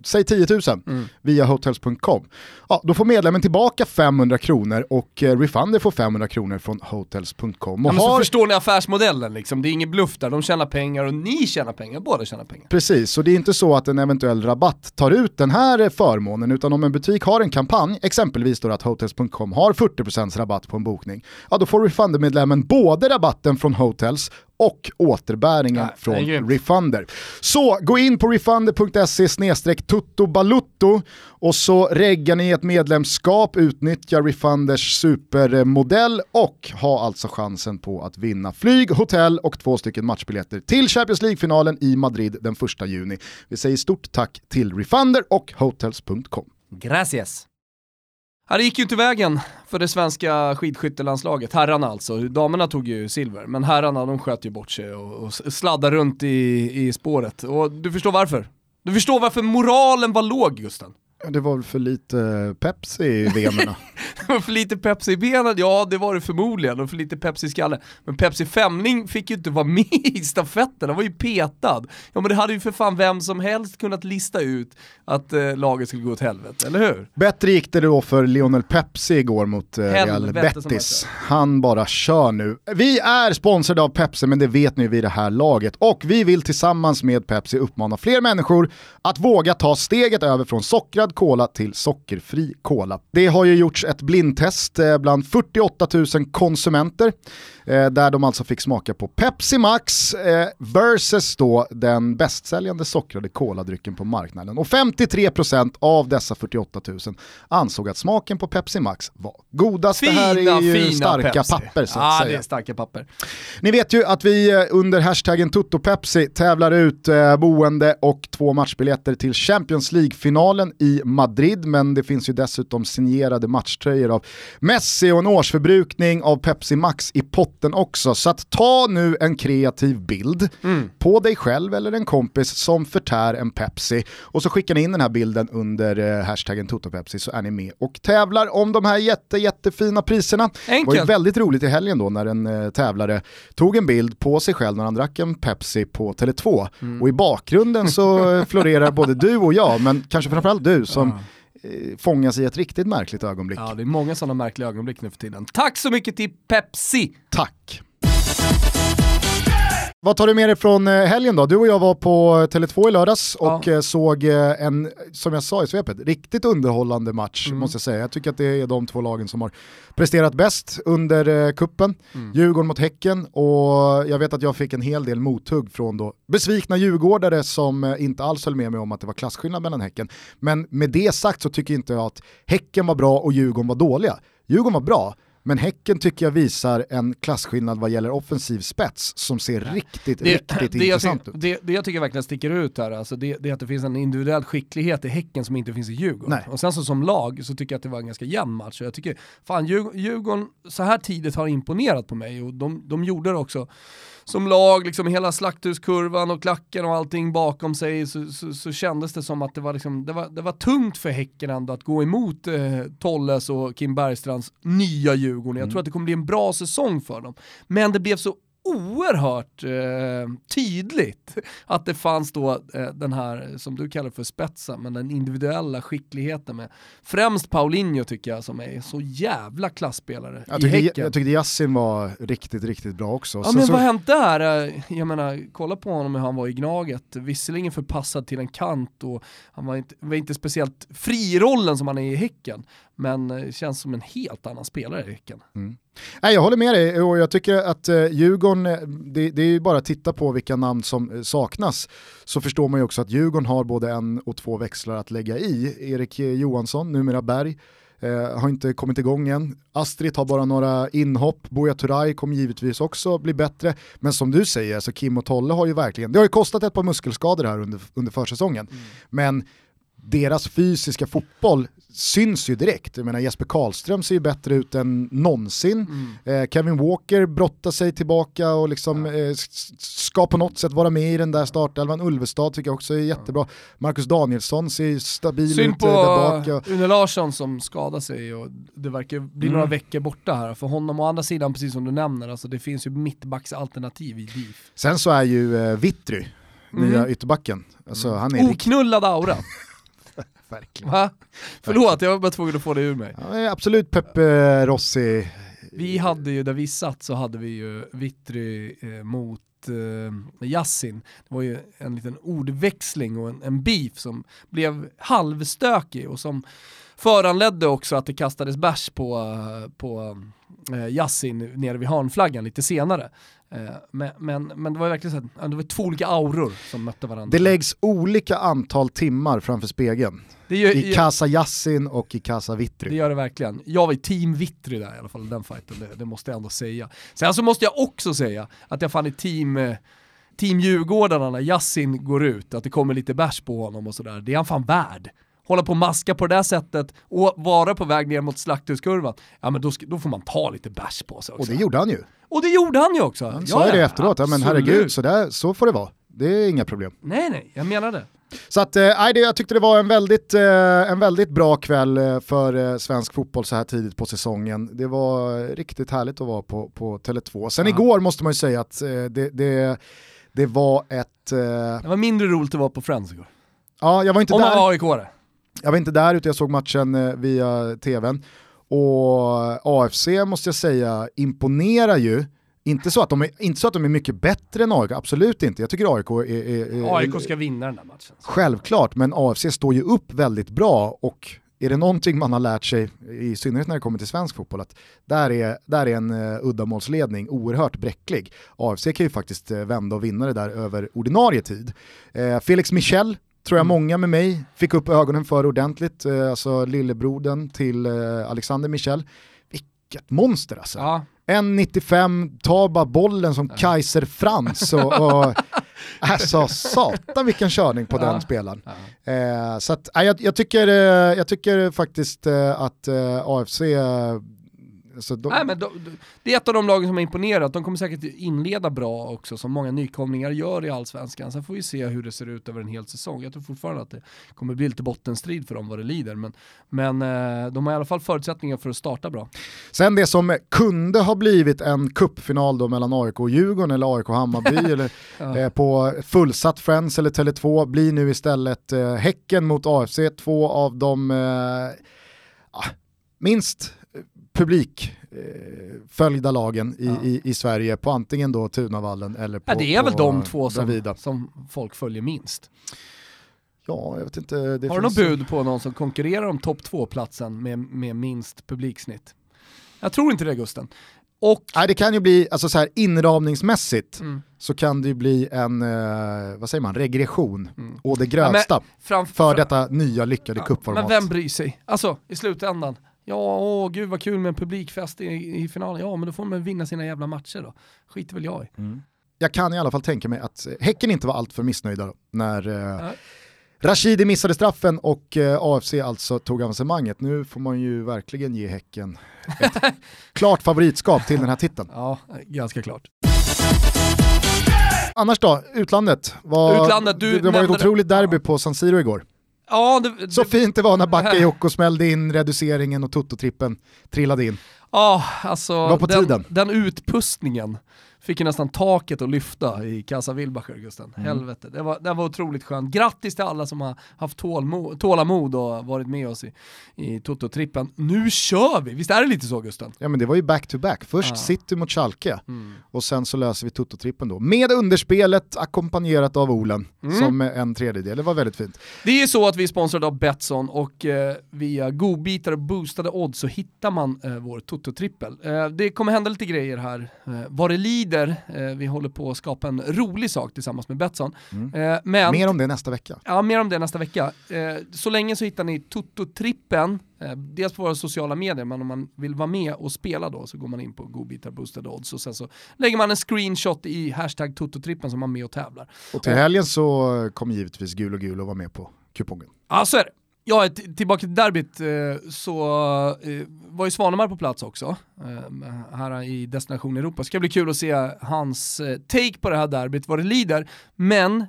Speaker 1: säg 10 000 mm. via hotels.com ja, då får medlemmen tillbaka 500 kronor och Refunder får 500 kronor från hotels.com.
Speaker 2: Ja, har... Förstår ni affärsmodellen liksom, det är ingen bluff där, de tjänar pengar och ni tjänar pengar, båda tjänar pengar.
Speaker 1: Precis, så det är inte så att en eventuell rabatt tar ut den här förmånen, utan om en butik har en kampanj, exempelvis då att hotels.com har 40% rabatt på en bokning, ja då får Refunder-medlemmen både rabatten från Hotels och återbäringen ja, från Refunder. Så gå in på refunder.se tuttobalutto och så reggar ni ett medlemskap, utnyttja Refunders supermodell och ha alltså chansen på att vinna flyg, hotell och två stycken matchbiljetter till Champions League-finalen i Madrid den 1 juni. Vi säger stort tack till Refunder och hotels.com.
Speaker 2: Gracias! Ja, det gick ju inte vägen för det svenska skidskyttelandslaget, herrarna alltså. Damerna tog ju silver, men herrarna de sköt ju bort sig och, och sladdade runt i, i spåret. Och du förstår varför? Du förstår varför moralen var låg Gusten?
Speaker 1: Det var väl för lite Pepsi i venerna.
Speaker 2: det var för lite Pepsi i benen, ja det var det förmodligen, och för lite Pepsi i skallen. Men Pepsi Femling fick ju inte vara med i stafetten, han var ju petad. Ja men det hade ju för fan vem som helst kunnat lista ut att eh, laget skulle gå åt helvete, eller hur?
Speaker 1: Bättre gick det då för Lionel Pepsi igår mot eh, Real Betis. Han bara kör nu. Vi är sponsrade av Pepsi, men det vet ni vid det här laget. Och vi vill tillsammans med Pepsi uppmana fler människor att våga ta steget över från sockrad cola till sockerfri cola. Det har ju gjorts ett blindtest eh, bland 48 000 konsumenter eh, där de alltså fick smaka på Pepsi Max eh, versus då den bästsäljande sockrade koladrycken på marknaden. Och 53% av dessa 48 000 ansåg att smaken på Pepsi Max var godast.
Speaker 2: Fina,
Speaker 1: det här är
Speaker 2: ju
Speaker 1: starka
Speaker 2: Pepsi.
Speaker 1: papper så att
Speaker 2: ja,
Speaker 1: säga.
Speaker 2: det är starka papper.
Speaker 1: Ni vet ju att vi under hashtaggen TuttoPepsi tävlar ut boende och två matchbiljetter till Champions League-finalen i Madrid, men det finns ju dessutom signerade matchtröjor av Messi och en årsförbrukning av Pepsi Max i potten också. Så att ta nu en kreativ bild mm. på dig själv eller en kompis som förtär en Pepsi och så skickar ni in den här bilden under eh, hashtaggen TotoPepsi så är ni med och tävlar om de här jätte, jättefina priserna.
Speaker 2: Enkelt.
Speaker 1: Det var ju väldigt roligt i helgen då när en eh, tävlare tog en bild på sig själv när han drack en Pepsi på Tele2 mm. och i bakgrunden så florerar både du och jag, men kanske framförallt du som. Eh, fångas i ett riktigt märkligt ögonblick.
Speaker 2: Ja, det är många sådana märkliga ögonblick nu för tiden. Tack så mycket till Pepsi!
Speaker 1: Tack! Vad tar du med dig från eh, helgen då? Du och jag var på Tele2 i lördags och ja. Eh, såg en, som jag sa i svepet, riktigt underhållande match mm. måste jag säga. Jag tycker att det är de två lagen som har presterat bäst under kuppen. Mm. Djurgården mot Häcken och jag vet att jag fick en hel del mothugg från då besvikna djurgårdare som inte alls höll med mig om att det var klasskillnad mellan Häcken. Men med det sagt så tycker inte jag att Häcken var bra och Djurgården var dåliga. Djurgården var bra, men Häcken tycker jag visar en klasskillnad vad gäller offensiv spets som ser riktigt, det, riktigt
Speaker 2: det
Speaker 1: intressant ut.
Speaker 2: Det, det jag tycker verkligen sticker ut här, alltså det, det är att det finns en individuell skicklighet i Häcken som inte finns i Djurgården. Nej. Och sen så som lag så tycker jag att det var en ganska jämn match. jag tycker, fan Djurgården så här tidigt har imponerat på mig och de, de gjorde det också som lag, liksom hela slakthuskurvan och klacken och allting bakom sig så, så, så kändes det som att det var, liksom, det, var, det var tungt för Häcken ändå att gå emot eh, Tolles och Kim Bergstrands nya Djurgården. Jag mm. tror att det kommer bli en bra säsong för dem. Men det blev så oerhört eh, tydligt att det fanns då eh, den här, som du kallar för spetsen, men den individuella skickligheten med främst Paulinho tycker jag som är så jävla klassspelare
Speaker 1: jag i Häcken. Jag tyckte Yassin var riktigt, riktigt bra också.
Speaker 2: Ja Sen men så... vad har hänt där? Eh, jag menar, kolla på honom hur han var i Gnaget, visserligen förpassad till en kant och han var inte, var inte speciellt fri i rollen som han är i Häcken, men eh, känns som en helt annan spelare i Häcken.
Speaker 1: Mm. Nej, jag håller med dig och jag tycker att eh, Djurgården, eh, det, det är ju bara att titta på vilka namn som saknas så förstår man ju också att Djurgården har både en och två växlar att lägga i. Erik Johansson, numera Berg, eh, har inte kommit igång än. Astrid har bara några inhopp, Buya Turay kommer givetvis också bli bättre. Men som du säger, alltså Kim och Tolle har ju verkligen, det har ju kostat ett par muskelskador här under, under försäsongen. Mm. Men deras fysiska fotboll syns ju direkt. Jag menar Jesper Karlström ser ju bättre ut än någonsin. Mm. Eh, Kevin Walker brottar sig tillbaka och liksom ja. eh, ska på något sätt vara med i den där startelvan. Ulvestad tycker jag också är jättebra. Marcus Danielsson ser stabil
Speaker 2: Synd
Speaker 1: ut
Speaker 2: på där bak. Une Larsson som skadar sig och det verkar bli mm. några veckor borta här. För honom å andra sidan, precis som du nämner, alltså det finns ju mittbacksalternativ i DIF.
Speaker 1: Sen så är ju eh, Vittry, mm. nya ytterbacken, alltså, han är
Speaker 2: Oknullad aura. Verkligen. Va? Förlåt, jag var bara tvungen att få det ur mig.
Speaker 1: Ja, absolut Peppe Rossi.
Speaker 2: Vi hade ju, där vi satt så hade vi ju Vittry eh, mot eh, Yassin. Det var ju en liten ordväxling och en, en beef som blev halvstökig och som föranledde också att det kastades bärs på, eh, på eh, Yassin nere vid hörnflaggan lite senare. Eh, men, men, men, det var verkligen så att det var två olika auror som mötte varandra.
Speaker 1: Det läggs olika antal timmar framför spegeln. Gör, I Casa Yassin och i Casa Vittry.
Speaker 2: Det gör det verkligen. Jag var i team Vittry där i alla fall, den fighten, det, det, måste jag ändå säga. Sen så måste jag också säga att jag fann i team, eh, team Djurgårdarna när Yassin går ut, att det kommer lite bärs på honom och sådär. Det är han fan värd hålla på och maska på det där sättet och vara på väg ner mot slakthuskurvan, ja men då, då får man ta lite bärs på sig också.
Speaker 1: Och det gjorde han ju.
Speaker 2: Och det gjorde han ju också.
Speaker 1: Han sa ja, det efteråt, ja, men herregud, så, där, så får det vara. Det är inga problem.
Speaker 2: Nej, nej, jag menar det.
Speaker 1: Så att, eh, jag tyckte det var en väldigt, eh, en väldigt bra kväll eh, för eh, svensk fotboll så här tidigt på säsongen. Det var riktigt härligt att vara på, på Tele2. Sen ja. igår måste man ju säga att eh, det, det, det var ett... Eh,
Speaker 2: det var mindre roligt att vara på Friends igår.
Speaker 1: Ja, jag var inte
Speaker 2: Om
Speaker 1: där.
Speaker 2: Om man var aik
Speaker 1: Jag var inte där utan jag såg matchen eh, via tvn. Och AFC måste jag säga imponerar ju inte så, att de är, inte så att de är mycket bättre än AIK, absolut inte. Jag tycker AIK är... är,
Speaker 2: är AIK ska vinna den där matchen.
Speaker 1: Självklart, men AFC står ju upp väldigt bra och är det någonting man har lärt sig, i synnerhet när det kommer till svensk fotboll, att där är, där är en uh, uddamålsledning oerhört bräcklig. AFC kan ju faktiskt uh, vända och vinna det där över ordinarie tid. Uh, Felix Michel tror jag mm. många med mig fick upp ögonen för ordentligt, uh, alltså lillebrodern till Alexander Michel. Vilket monster alltså. Ja. 1,95, tar bara bollen som Kaiser Frans och, och alltså satan vilken körning på ja. den spelaren. Ja. Eh, så att, jag, jag, tycker, eh, jag tycker faktiskt eh, att eh, AFC
Speaker 2: så de... Nej, men de, det är ett av de lagen som har imponerat, de kommer säkert inleda bra också, som många nykomlingar gör i allsvenskan. Sen får vi se hur det ser ut över en hel säsong. Jag tror fortfarande att det kommer bli lite bottenstrid för dem vad det lider, men, men eh, de har i alla fall förutsättningar för att starta bra.
Speaker 1: Sen det som kunde ha blivit en kuppfinal då mellan AIK och Djurgården eller AIK och Hammarby eller ja. eh, på fullsatt Friends eller Tele2 blir nu istället eh, Häcken mot AFC, två av de eh, minst publikföljda eh, lagen i, ja. i, i, Sverige på antingen då Tunavallen eller på
Speaker 2: ja, Det är väl de två som, som folk följer minst.
Speaker 1: Ja, jag vet inte.
Speaker 2: Har du något bud på någon som konkurrerar om topp två-platsen med, med minst publiksnitt? Jag tror inte det Gusten. Och...
Speaker 1: Nej, det kan ju bli, alltså så här inramningsmässigt mm. så kan det ju bli en, eh, vad säger man, regression mm. och det grövsta ja, för detta nya lyckade ja, cupformat.
Speaker 2: Men vem bryr sig? Alltså i slutändan, Ja, åh, gud vad kul med en publikfest i, i finalen. Ja, men då får man vinna sina jävla matcher då. Skiter väl jag i. Mm.
Speaker 1: Jag kan i alla fall tänka mig att eh, Häcken inte var alltför missnöjda då, när eh, Rashidi missade straffen och eh, AFC alltså tog avancemanget. Nu får man ju verkligen ge Häcken ett klart favoritskap till den här titeln.
Speaker 2: Ja, ganska klart.
Speaker 1: Annars då, utlandet. Var,
Speaker 2: utlandet
Speaker 1: det var ett otroligt derby på San Siro igår.
Speaker 2: Ja, det,
Speaker 1: så fint det var när Bakayoko smällde in reduceringen och Toto-trippen trillade in.
Speaker 2: Ja, alltså den, den, utpustningen fick ju nästan taket att lyfta i Casa Wilbacher, Gusten. Mm. Helvete, det var, det var otroligt skönt. Grattis till alla som har haft tålmod, tålamod och varit med oss i, i Toto-trippen. Nu kör vi! Visst är det lite så Gusten?
Speaker 1: Ja men det var ju back-to-back. Först ja. City mot Schalke mm. och sen så löser vi Toto-trippen då. Med underspelet ackompanjerat av Olen mm. som en tredjedel. Det var väldigt fint.
Speaker 2: Det är så att vi är sponsrade av Betsson och eh, via godbitar och boostade odds så hittar man eh, vår Toto-trippel. Eh, det kommer hända lite grejer här eh, vad det lider tider. Eh, vi håller på att skapa en rolig sak tillsammans med Betsson.
Speaker 1: Mm. Eh, men, mer om det nästa vecka.
Speaker 2: Ja, mer om det nästa vecka. Eh, så länge så hittar ni Toto-trippen, dels på våra sociala medier, men om man vill vara med och spela då så går man in på godbitar boostade odds och sen så lägger man en screenshot i hashtag Toto-trippen som man är med och tävlar.
Speaker 1: Och till helgen så kommer givetvis Gul och Gul att vara med på kupongen.
Speaker 2: Ja, så är det. Ja, tillbaka till derbyt eh, så eh, var ju Svanemar på plats också, eh, här i Destination Europa. Ska bli kul att se hans take på det här derbyt, vad det lider. Men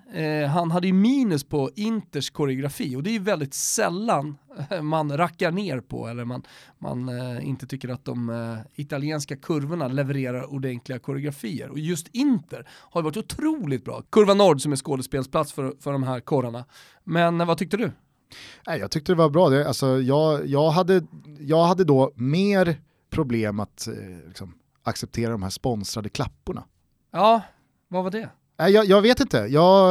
Speaker 2: han hade ju minus på Inters koreografi och det är ju väldigt sällan man rackar ner på eller man, man inte tycker att de italienska kurvorna levererar ordentliga koreografier. Och just Inter har ju varit otroligt bra. Kurva Nord som är skådespelsplats för, för de här korrarna. Men vad tyckte du?
Speaker 1: Nej, jag tyckte det var bra. Det, alltså, jag, jag, hade, jag hade då mer problem att eh, liksom, acceptera de här sponsrade klapporna.
Speaker 2: Ja, vad var det?
Speaker 1: Nej, jag, jag vet inte, jag,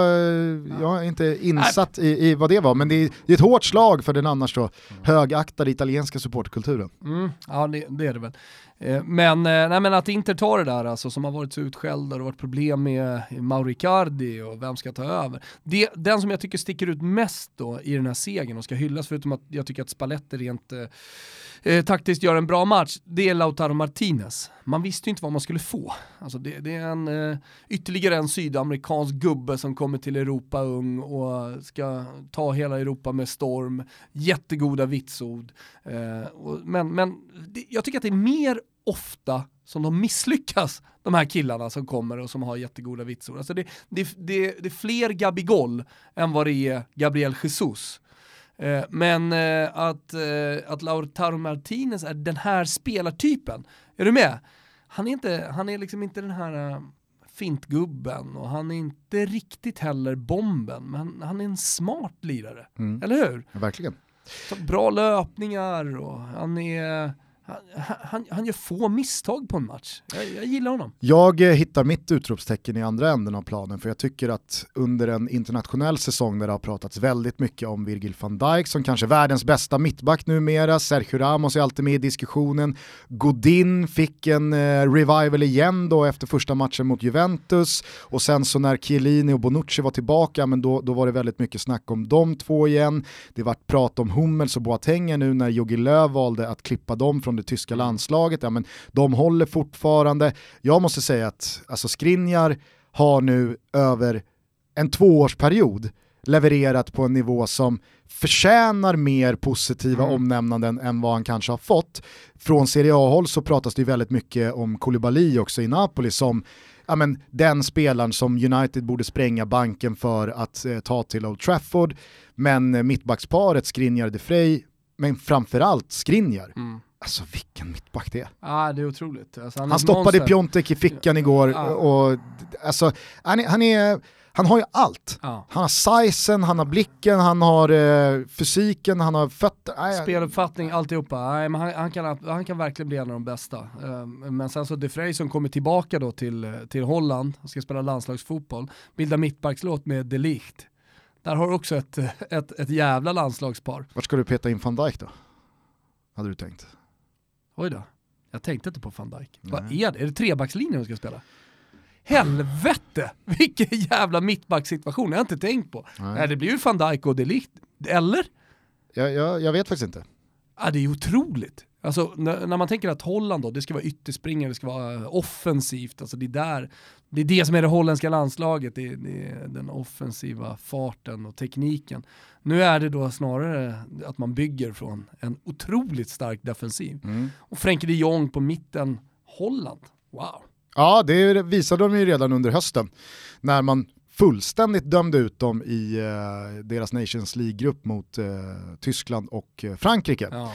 Speaker 1: jag är inte insatt i, i, vad det var, men det är, det är, ett hårt slag för den annars så högaktade italienska supportkulturen.
Speaker 2: Mm, ja, det, det, är det väl. Eh, men, eh, nej, men att Inter tar det där alltså, som har varit så utskällda och varit problem med Mauricardi och vem ska ta över. Det, den som jag tycker sticker ut mest då i den här segern och ska hyllas, förutom att jag tycker att Spalletti rent eh, eh, taktiskt gör en bra match, det är Lautaro Martinez. Man visste ju inte vad man skulle få. Alltså det, det är en, eh, ytterligare en sydamerikansk gubbe som kommer till Europa ung och ska ta hela Europa med storm, jättegoda vitsord. Eh, och, men men det, jag tycker att det är mer ofta som de misslyckas, de här killarna som kommer och som har jättegoda vitsord. Alltså det, det, det, det är fler Gabigol än vad det är Gabriel Jesus. Eh, men eh, att, eh, att Lautaro Martinez är den här spelartypen, är du med? Han är, inte, han är liksom inte den här fintgubben och han är inte riktigt heller bomben, men han är en smart lirare. Mm. Eller hur?
Speaker 1: Ja, verkligen.
Speaker 2: Bra löpningar och han är han, han, han, gör få misstag på en match. Jag, jag, gillar honom.
Speaker 1: Jag eh, hittar mitt utropstecken i andra änden av planen för jag tycker att under en internationell säsong där det har pratats väldigt mycket om Virgil van Dijk som kanske är världens bästa mittback numera, Sergio Ramos är alltid med i diskussionen, Godin fick en eh, revival igen då efter första matchen mot Juventus och sen så när Chiellini och Bonucci var tillbaka men då, då var det väldigt mycket snack om de två igen. Det vart prat om Hummels och Boateng nu när Jogi Löw valde att klippa dem från från det tyska landslaget, ja, men de håller fortfarande. Jag måste säga att alltså Skriniar har nu över en tvåårsperiod levererat på en nivå som förtjänar mer positiva mm. omnämnanden än vad han kanske har fått. Från Serie A-håll så pratas det väldigt mycket om Koulibaly också i Napoli som ja, men, den spelaren som United borde spränga banken för att eh, ta till Old Trafford. Men eh, mittbacksparet Skriniar de Frey, men framförallt Skriniar, mm. Alltså vilken mittback det är.
Speaker 2: Ja, det är otroligt. Alltså,
Speaker 1: han, han stoppade monster. Piontek i fickan igår ja. och alltså, han, är, han, är, han har ju allt. Ja. Han har sizen, han har blicken, han har eh, fysiken, han har fötter.
Speaker 2: Speluppfattning, alltihopa. Nej, men han, han, kan, han kan verkligen bli en av de bästa. Uh, men sen så De Frey som kommer tillbaka då till, till Holland, och ska spela landslagsfotboll, bildar mittbackslåt med De Ligt. Där har du också ett, ett, ett jävla landslagspar.
Speaker 1: Vart ska du peta in van Dijk då? Hade du tänkt?
Speaker 2: Oj då, jag tänkte inte på van Dijk. Vad är det? Är det trebackslinjen de ska spela? Helvete, vilken jävla mittbacksituation, jag har inte tänkt på. Nej. Nej det blir ju van Dijk och Delict, eller?
Speaker 1: Jag, jag, jag vet faktiskt inte.
Speaker 2: Ja, det är otroligt. Alltså när, när, man tänker att Holland då, det ska vara ytterspringare, det ska vara offensivt, alltså det är där, det är det som är det holländska landslaget, det är, det är, den offensiva farten och tekniken. Nu är det då snarare att man bygger från en otroligt stark defensiv. Mm. Och Frenkie de Jong på mitten, Holland, wow.
Speaker 1: Ja, det visade de ju redan under hösten, när man fullständigt dömde ut dem i eh, deras Nations League-grupp mot eh, Tyskland och eh, Frankrike. Ja.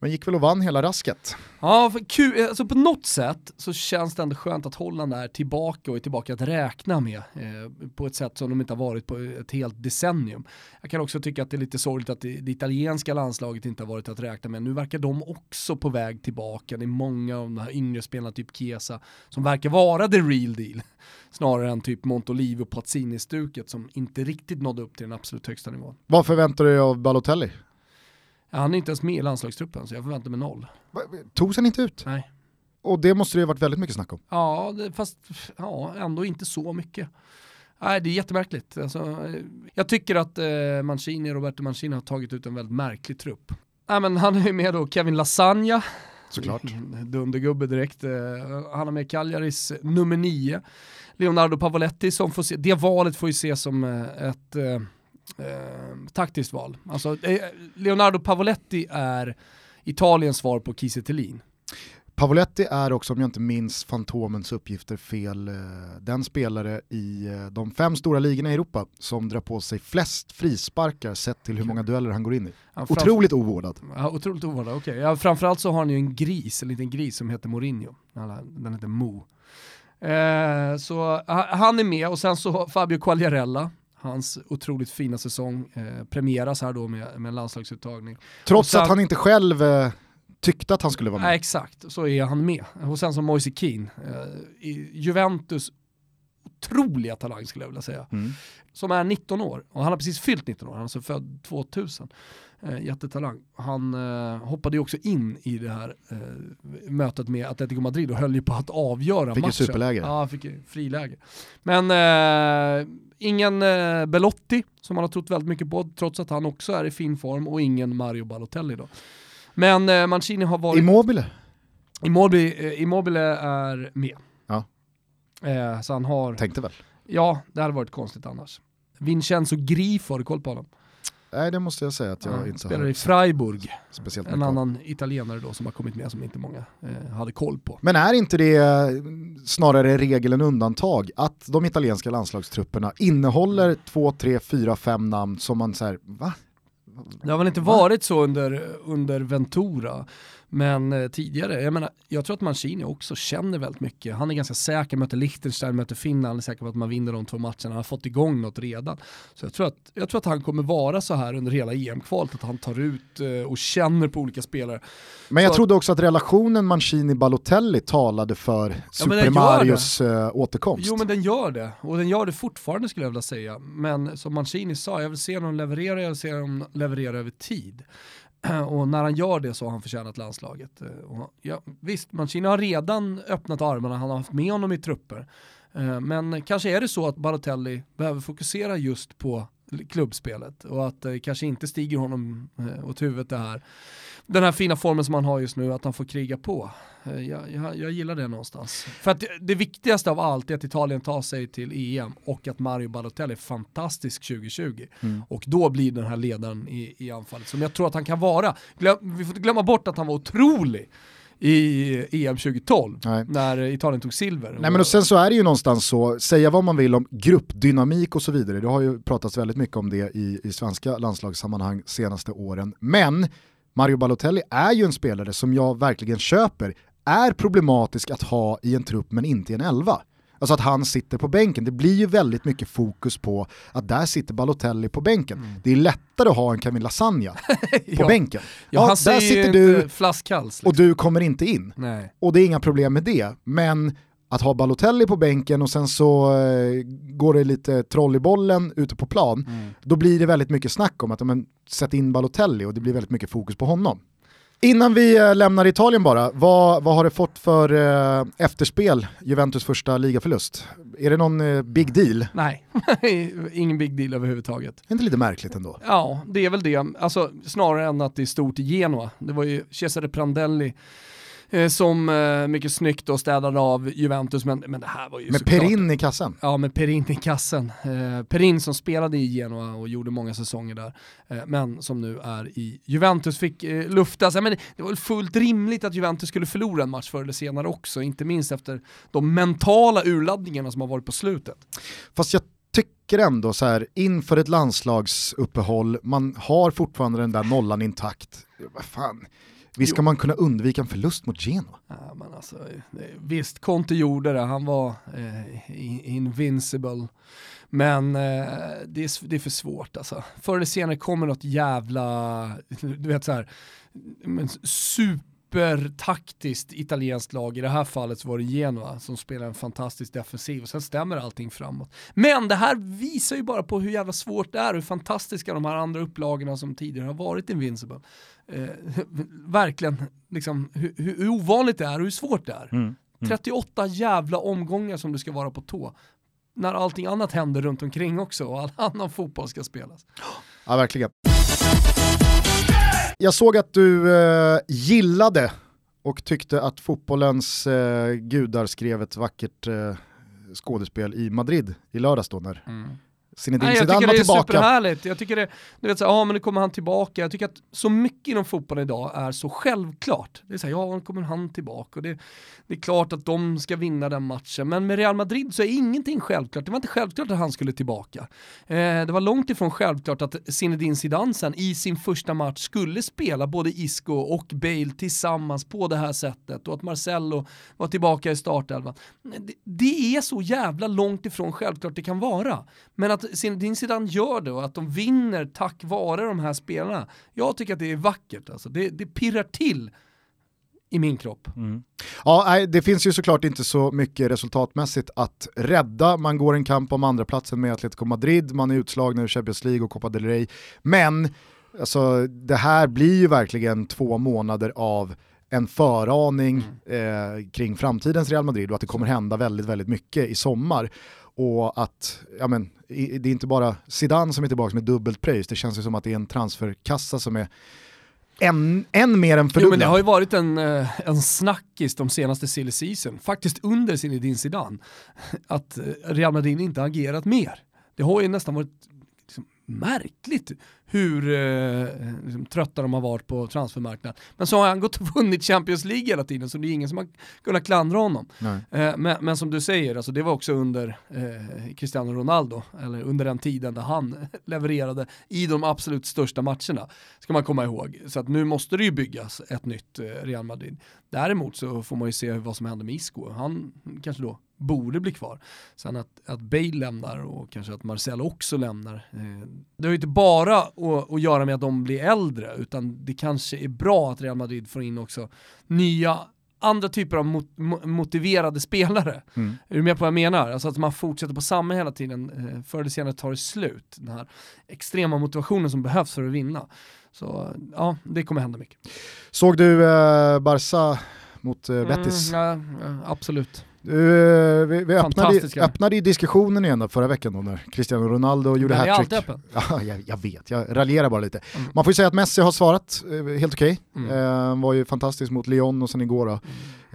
Speaker 1: Men gick väl och vann hela rasket.
Speaker 2: Ja, för kul, alltså på något sätt så känns det ändå skönt att Holland är tillbaka och är tillbaka att räkna med eh, på ett sätt som de inte har varit på ett helt decennium. Jag kan också tycka att det är lite sorgligt att det, det, italienska landslaget inte har varit att räkna med. Nu verkar de också på väg tillbaka. Det är många av de här yngre spelarna, typ Chiesa, som verkar vara the real deal. Snarare än typ Montolivo och Pazzini-stuket som inte riktigt nådde upp till den absolut högsta nivån.
Speaker 1: Vad förväntar du dig av Balotelli?
Speaker 2: Han är inte ens med i landslagstruppen så jag förväntar mig noll.
Speaker 1: Togs han inte ut?
Speaker 2: Nej.
Speaker 1: Och det måste det ju varit väldigt mycket snack om.
Speaker 2: Ja, fast ja, ändå inte så mycket. Nej, det är jättemärkligt. Alltså, jag tycker att eh, Mancini, Roberto Mancini har tagit ut en väldigt märklig trupp. Nej, men han är ju med då Kevin Lasagna.
Speaker 1: Såklart.
Speaker 2: Dundergubbe direkt. Eh, han har med Cagliaris nummer nio. Leonardo Pavoletti som får se, det valet får ju ses som eh, ett eh, eh, taktiskt val. Alltså, eh, Leonardo Pavoletti är Italiens svar på Kiese
Speaker 1: Pavoletti är också, om jag inte minns Fantomens uppgifter fel, eh, den spelare i eh, de fem stora ligorna i Europa som drar på sig flest frisparkar sett till hur många dueller han går in i. Ja, otroligt ovårdad.
Speaker 2: Ja, otroligt ovårdad, okej. Okay. Ja, framförallt så har han ju en gris, en liten gris som heter Mourinho. Den heter Mo. Eh, så han är med och sen så Fabio Quagliarella, hans otroligt fina säsong eh, premieras här då med, med en landslagsuttagning.
Speaker 1: Trots sen, att han inte själv eh, tyckte att han skulle vara med.
Speaker 2: Nej, exakt, så är han med. Och sen som Moise Keane, eh, Juventus otroliga talang skulle jag vilja säga. Mm. Som är 19 år, och han har precis fyllt 19 år, han är alltså född 2000. Eh, jättetalang. Han eh, hoppade ju också in i det här eh, mötet med Atletico Madrid och höll ju på att avgöra
Speaker 1: fick
Speaker 2: matchen.
Speaker 1: Fick superläge.
Speaker 2: Ja, fick friläge. Men eh, ingen eh, Belotti som man har trott väldigt mycket på, trots att han också är i fin form, och ingen Mario Balotelli då. Men eh, Mancini har varit...
Speaker 1: Immobile?
Speaker 2: Immobile, eh, Immobile är med. Eh, så han har...
Speaker 1: Tänkte väl?
Speaker 2: Ja, det hade varit konstigt annars. Vincenzo Grifo, har du koll på honom?
Speaker 1: Nej det måste jag säga att jag
Speaker 2: ja,
Speaker 1: inte
Speaker 2: spelar i Freiburg. Speciellt en annan italienare då som har kommit med som inte många eh, hade koll på.
Speaker 1: Men är inte det eh, snarare regel än undantag att de italienska landslagstrupperna innehåller två, tre, fyra, fem namn som man säger va?
Speaker 2: Det har väl inte varit så under, under Ventura. Men eh, tidigare, jag menar, jag tror att Mancini också känner väldigt mycket. Han är ganska säker, möter Liechtenstein, möter Finland, han är säker på att man vinner de två matcherna, han har fått igång något redan. Så jag tror att, jag tror att han kommer vara så här under hela EM-kvalet, att han tar ut eh, och känner på olika spelare.
Speaker 1: Men jag så trodde också att relationen Mancini-Balotelli talade för Super ja, Marios äh, återkomst.
Speaker 2: Jo men den gör det, och den gör det fortfarande skulle jag vilja säga. Men som Mancini sa, jag vill se honom leverera, jag vill se honom leverera över tid. och när han gör det så har han förtjänat landslaget. Eh, och ja, visst, Mancini har redan öppnat armarna, han har haft med honom i trupper. Eh, men kanske är det så att Balotelli behöver fokusera just på klubbspelet och att det kanske inte stiger honom eh, åt huvudet det här den här fina formen som han har just nu, att han får kriga på. Eh, jag, jag, jag, gillar det någonstans. För att det, det, viktigaste av allt är att Italien tar sig till EM och att Mario Balotelli är fantastisk 2020. Mm. Och då blir den här ledaren i, i anfallet, som jag tror att han kan vara. Glöm, vi får inte glömma bort att han var otrolig i EM 2012 Nej. när Italien tog silver.
Speaker 1: Nej men och sen så är det ju någonstans så, säga vad man vill om gruppdynamik och så vidare, det har ju pratats väldigt mycket om det i, i svenska landslagssammanhang senaste åren, men Mario Balotelli är ju en spelare som jag verkligen köper, är problematisk att ha i en trupp men inte i en elva. Alltså att han sitter på bänken. Det blir ju väldigt mycket fokus på att där sitter Balotelli på bänken. Mm. Det är lättare att ha en Camilla Lasagna på ja. bänken.
Speaker 2: Ja, ja där sitter du liksom.
Speaker 1: och du kommer inte in.
Speaker 2: Nej.
Speaker 1: Och det är inga problem med det. Men att ha Balotelli på bänken och sen så eh, går det lite troll i bollen ute på plan, mm. då blir det väldigt mycket snack om att men, sätt in Balotelli och det blir väldigt mycket fokus på honom. Innan vi eh, lämnar Italien bara, vad, vad har det fått för eh, efterspel, Juventus första ligaförlust? Är det någon eh, big deal?
Speaker 2: Nej, ingen big deal överhuvudtaget.
Speaker 1: Är inte lite märkligt ändå?
Speaker 2: Ja, det är väl det. Alltså, snarare än att det är stort i Genoa. Det var ju Cesare Prandelli som eh, mycket snyggt då städade av Juventus, men, men det här var ju
Speaker 1: Med Perin i kassen?
Speaker 2: Ja, med Perin i kassen. Eh, Perin som spelade i Genoa och gjorde många säsonger där, eh, men som nu är i Juventus, fick eh, luftas. Ja, men det var väl fullt rimligt att Juventus skulle förlora en match förr eller senare också, inte minst efter de mentala urladdningarna som har varit på slutet.
Speaker 1: Fast jag tycker ändå så här, inför ett landslagsuppehåll, man har fortfarande den där nollan intakt. Vad fan, Visst ska man kunna undvika en förlust mot Genoa?
Speaker 2: Ja, men alltså, visst, Conte gjorde det, han var eh, invincible. Men eh, det, är, det är för svårt alltså. Förr eller senare kommer något jävla, du vet så här, super supertaktiskt italienskt lag, i det här fallet så var det Genoa som spelar en fantastisk defensiv och sen stämmer allting framåt. Men det här visar ju bara på hur jävla svårt det är och hur fantastiska de här andra upplagorna som tidigare har varit Invincible. Eh, verkligen, liksom, hur, hur, ovanligt det är och hur svårt det är. Mm. Mm. 38 jävla omgångar som du ska vara på tå. När allting annat händer runt omkring också och all annan fotboll ska spelas.
Speaker 1: Ja, verkligen. Jag såg att du eh, gillade och tyckte att fotbollens eh, gudar skrev ett vackert eh, skådespel i Madrid i lördags då när mm. Zinedine Zidane var tillbaka. Jag tycker
Speaker 2: det är superhärligt. Jag tycker det, du vet så ja men nu kommer han tillbaka. Jag tycker att så mycket inom fotbollen idag är så självklart. Det är så här, ja nu kommer han tillbaka och det, det är klart att de ska vinna den matchen. Men med Real Madrid så är ingenting självklart. Det var inte självklart att han skulle tillbaka. Eh, det var långt ifrån självklart att Zinedine Zidane sen i sin första match skulle spela både Isco och Bale tillsammans på det här sättet och att Marcello var tillbaka i startelvan. Det, det är så jävla långt ifrån självklart det kan vara. Men att Zinedine Zidane gör det och att de vinner tack vare de här spelarna, jag tycker att det är vackert. Alltså. Det, det pirrar till i min kropp. Mm.
Speaker 1: Ja, det finns ju såklart inte så mycket resultatmässigt att rädda. Man går en kamp om andra platsen med Atletico Madrid, man är utslagna ur Champions League och Copa del Rey. Men alltså, det här blir ju verkligen två månader av en föraning mm. eh, kring framtidens Real Madrid och att det kommer hända väldigt, väldigt mycket i sommar. Och att, ja men, det är inte bara Zidane som är tillbaka med dubbelt pröjs, det känns ju som att det är en transferkassa som är än, än mer än fördubblad. Jo,
Speaker 2: men det har ju varit en, eh, en snackis de senaste silly season, faktiskt under Zinedine Zidane, att eh, Real Madrid inte agerat mer. Det har ju nästan varit liksom märkligt hur eh, liksom, trötta de har varit på transfermarknaden. Men så har han gått och vunnit Champions League hela tiden så det är ingen som har kunnat klandra honom. Eh, men, men, som du säger, alltså, det var också under eh, Cristiano Ronaldo, eller under den tiden där han levererade i de absolut största matcherna, ska man komma ihåg. Så att nu måste det ju byggas ett nytt eh, Real Madrid. Däremot så får man ju se vad som händer med Isco. Han kanske då borde bli kvar. Sen att, att Bale lämnar och kanske att Marcel också lämnar. Eh, det har ju inte bara att, att göra med att de blir äldre, utan det kanske är bra att Real Madrid får in också nya andra typer av mot motiverade spelare. Mm. Är du med på vad jag menar? Alltså att man fortsätter på samma hela tiden, eh, förr eller senare tar det slut. Den här extrema motivationen som behövs för att vinna. Så ja, det kommer hända mycket.
Speaker 1: Såg du eh, Barca mot eh, Betis?
Speaker 2: Mm, ja, absolut.
Speaker 1: Uh, vi, vi öppnade, öppnade i diskussionen igen förra veckan då när Cristiano Ronaldo gjorde hattrick. Ja, jag, jag vet, jag raljerar bara lite. Mm. Man får ju säga att Messi har svarat uh, helt okej. Okay. Mm. Uh, var ju fantastisk mot Lyon och sen igår då,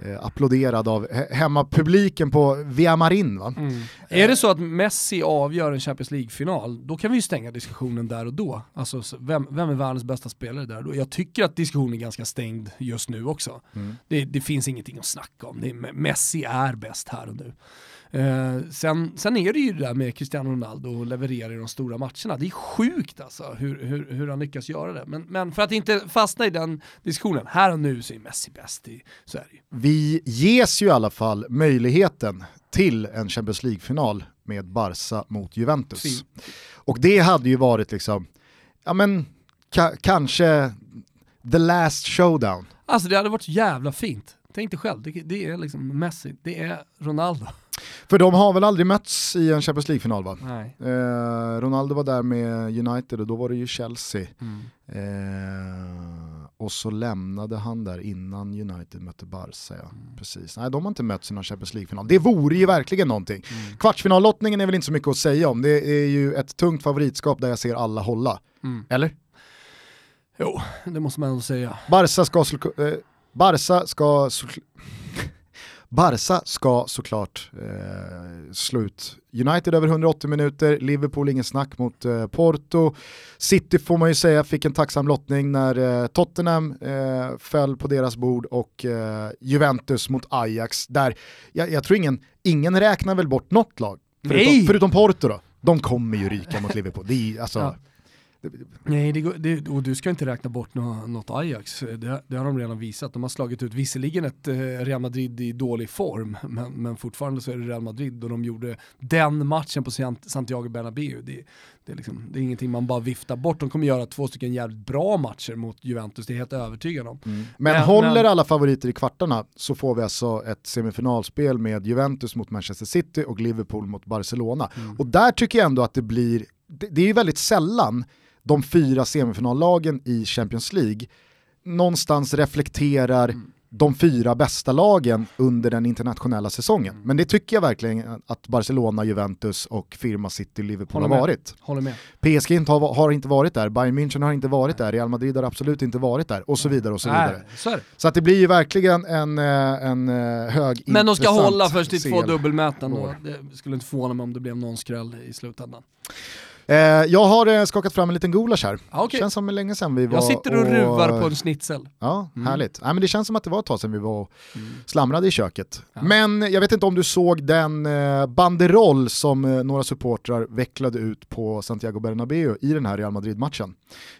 Speaker 1: mm. applåderad av hemmapubliken på Via Marin. Va? Mm.
Speaker 2: Är det så att Messi avgör en Champions League-final, då kan vi ju stänga diskussionen där och då. Alltså vem, vem är världens bästa spelare där och då? Jag tycker att diskussionen är ganska stängd just nu också. Mm. Det, det, finns ingenting att snacka om. Det är, Messi är bäst här och nu. Eh, sen, sen är det ju det där med Cristiano Ronaldo och leverera i de stora matcherna. Det är sjukt alltså hur, hur, hur han lyckas göra det. Men, men för att inte fastna i den diskussionen, här och nu så är Messi bäst. I, ju.
Speaker 1: Vi ges ju i alla fall möjligheten till en Champions League-final med Barca mot Juventus. Fint. Och det hade ju varit liksom, ja men ka kanske the last showdown.
Speaker 2: Alltså det hade varit jävla fint. Tänk dig själv, det, det, är liksom Messi, det är Ronaldo.
Speaker 1: För de har väl aldrig mötts i en Champions League-final va? Nej. Eh, Ronaldo var där med United och då var det ju Chelsea. Mm. Eh, och så lämnade han där innan United mötte Barca. Ja. Mm. Precis. Nej, de har inte mötts i någon Champions League-final. Det vore ju verkligen någonting. Mm. Kvartsfinallottningen är väl inte så mycket att säga om. Det är ju ett tungt favoritskap där jag ser alla hålla. Mm. Eller?
Speaker 2: Jo, det måste man ändå säga.
Speaker 1: Barca ska, eh, Barca ska, så, Barca ska såklart eh, slå ut United över 180 minuter, Liverpool ingen snack mot eh, Porto. City får man ju säga fick en tacksam lottning när eh, Tottenham eh, föll på deras bord och eh, Juventus mot Ajax. Där jag, jag, tror ingen, ingen räknar väl bort något lag, förutom, förutom Porto då. De kommer ju ryka mot Liverpool. Det är, alltså, ja.
Speaker 2: Nej, det, det, och du ska inte räkna bort något, Ajax. Det, det, har de redan visat. De har slagit ut visserligen ett eh, Real Madrid i dålig form, men, men fortfarande så är det Real Madrid och de gjorde den matchen på Santiago Bernabéu. Det, det, är liksom, det är ingenting man bara viftar bort. De kommer göra två stycken jävligt bra matcher mot Juventus, det är jag helt övertygad om. Mm.
Speaker 1: Men, men, håller men... alla favoriter i kvartarna så får vi alltså ett semifinalspel med Juventus mot Manchester City och Liverpool mot Barcelona. Mm. Och där tycker jag ändå att det blir, det, det är ju väldigt sällan de fyra semifinallagen i Champions League någonstans reflekterar mm. de fyra bästa lagen under den internationella säsongen.
Speaker 2: Mm.
Speaker 1: Men det tycker jag verkligen att Barcelona, Juventus och Firma City, Liverpool
Speaker 2: Håller
Speaker 1: har
Speaker 2: med.
Speaker 1: varit.
Speaker 2: Håller med.
Speaker 1: PSG inte har, har inte varit där, Bayern München har inte varit där, Real Madrid har absolut inte varit där och så vidare och så vidare.
Speaker 2: Nej, så.
Speaker 1: Så att det blir ju verkligen en, eh, en eh, hög
Speaker 2: Men de ska hålla först till två dubbelmöten
Speaker 1: År.
Speaker 2: det skulle inte förvåna mig om det blev någon skräll i slutändan.
Speaker 1: Eh, jag har eh, skakat fram en liten gulasch här.
Speaker 2: Ja, okej.
Speaker 1: Känns som länge sedan vi var
Speaker 2: Jag sitter och ruvar på en schnitzel.
Speaker 1: Ja,
Speaker 2: Mm.
Speaker 1: härligt. Nej, men det känns som att det var ett tag sedan vi var och
Speaker 2: Mm.
Speaker 1: slamrade i köket.
Speaker 2: Ja.
Speaker 1: Men jag vet inte om du såg den eh, banderoll som eh, några supportrar vecklade ut på Santiago Bernabéu i den här Real Madrid-matchen.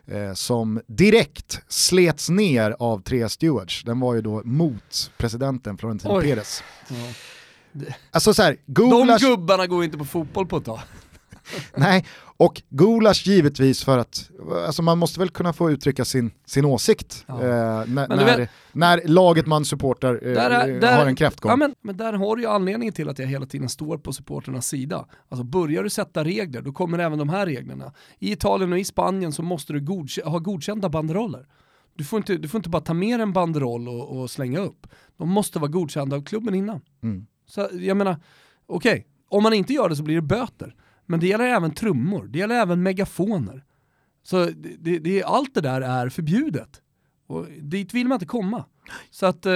Speaker 1: Eh, som direkt slets ner av tre stewards. Den var ju då mot presidenten Florentino
Speaker 2: Oj.
Speaker 1: Perez.
Speaker 2: Ja.
Speaker 1: Alltså så här,
Speaker 2: De
Speaker 1: gulasch,
Speaker 2: gubbarna går inte på fotboll på ett tag.
Speaker 1: nej, och gulasch givetvis för att, alltså man måste väl kunna få uttrycka sin, sin åsikt
Speaker 2: Ja.
Speaker 1: eh, när,
Speaker 2: vet-
Speaker 1: när laget man supportar eh,
Speaker 2: Där är- där-
Speaker 1: har en kräftgång.
Speaker 2: Ja, men, men där har du ju anledningen till att jag hela tiden står på supporternas sida. Alltså börjar du sätta regler, då kommer även de här reglerna. I Italien och i Spanien så måste du godk- ha godkända banderoller. Du får, inte, du får inte bara ta med en banderoll och, och slänga upp. De måste vara godkända av klubben innan.
Speaker 1: Mm.
Speaker 2: Så jag menar, okej, om man inte gör det så blir det böter. Men det gäller även trummor, det gäller även megafoner. Så det, det, allt det där är förbjudet. Och dit vill man inte komma. Så att, eh,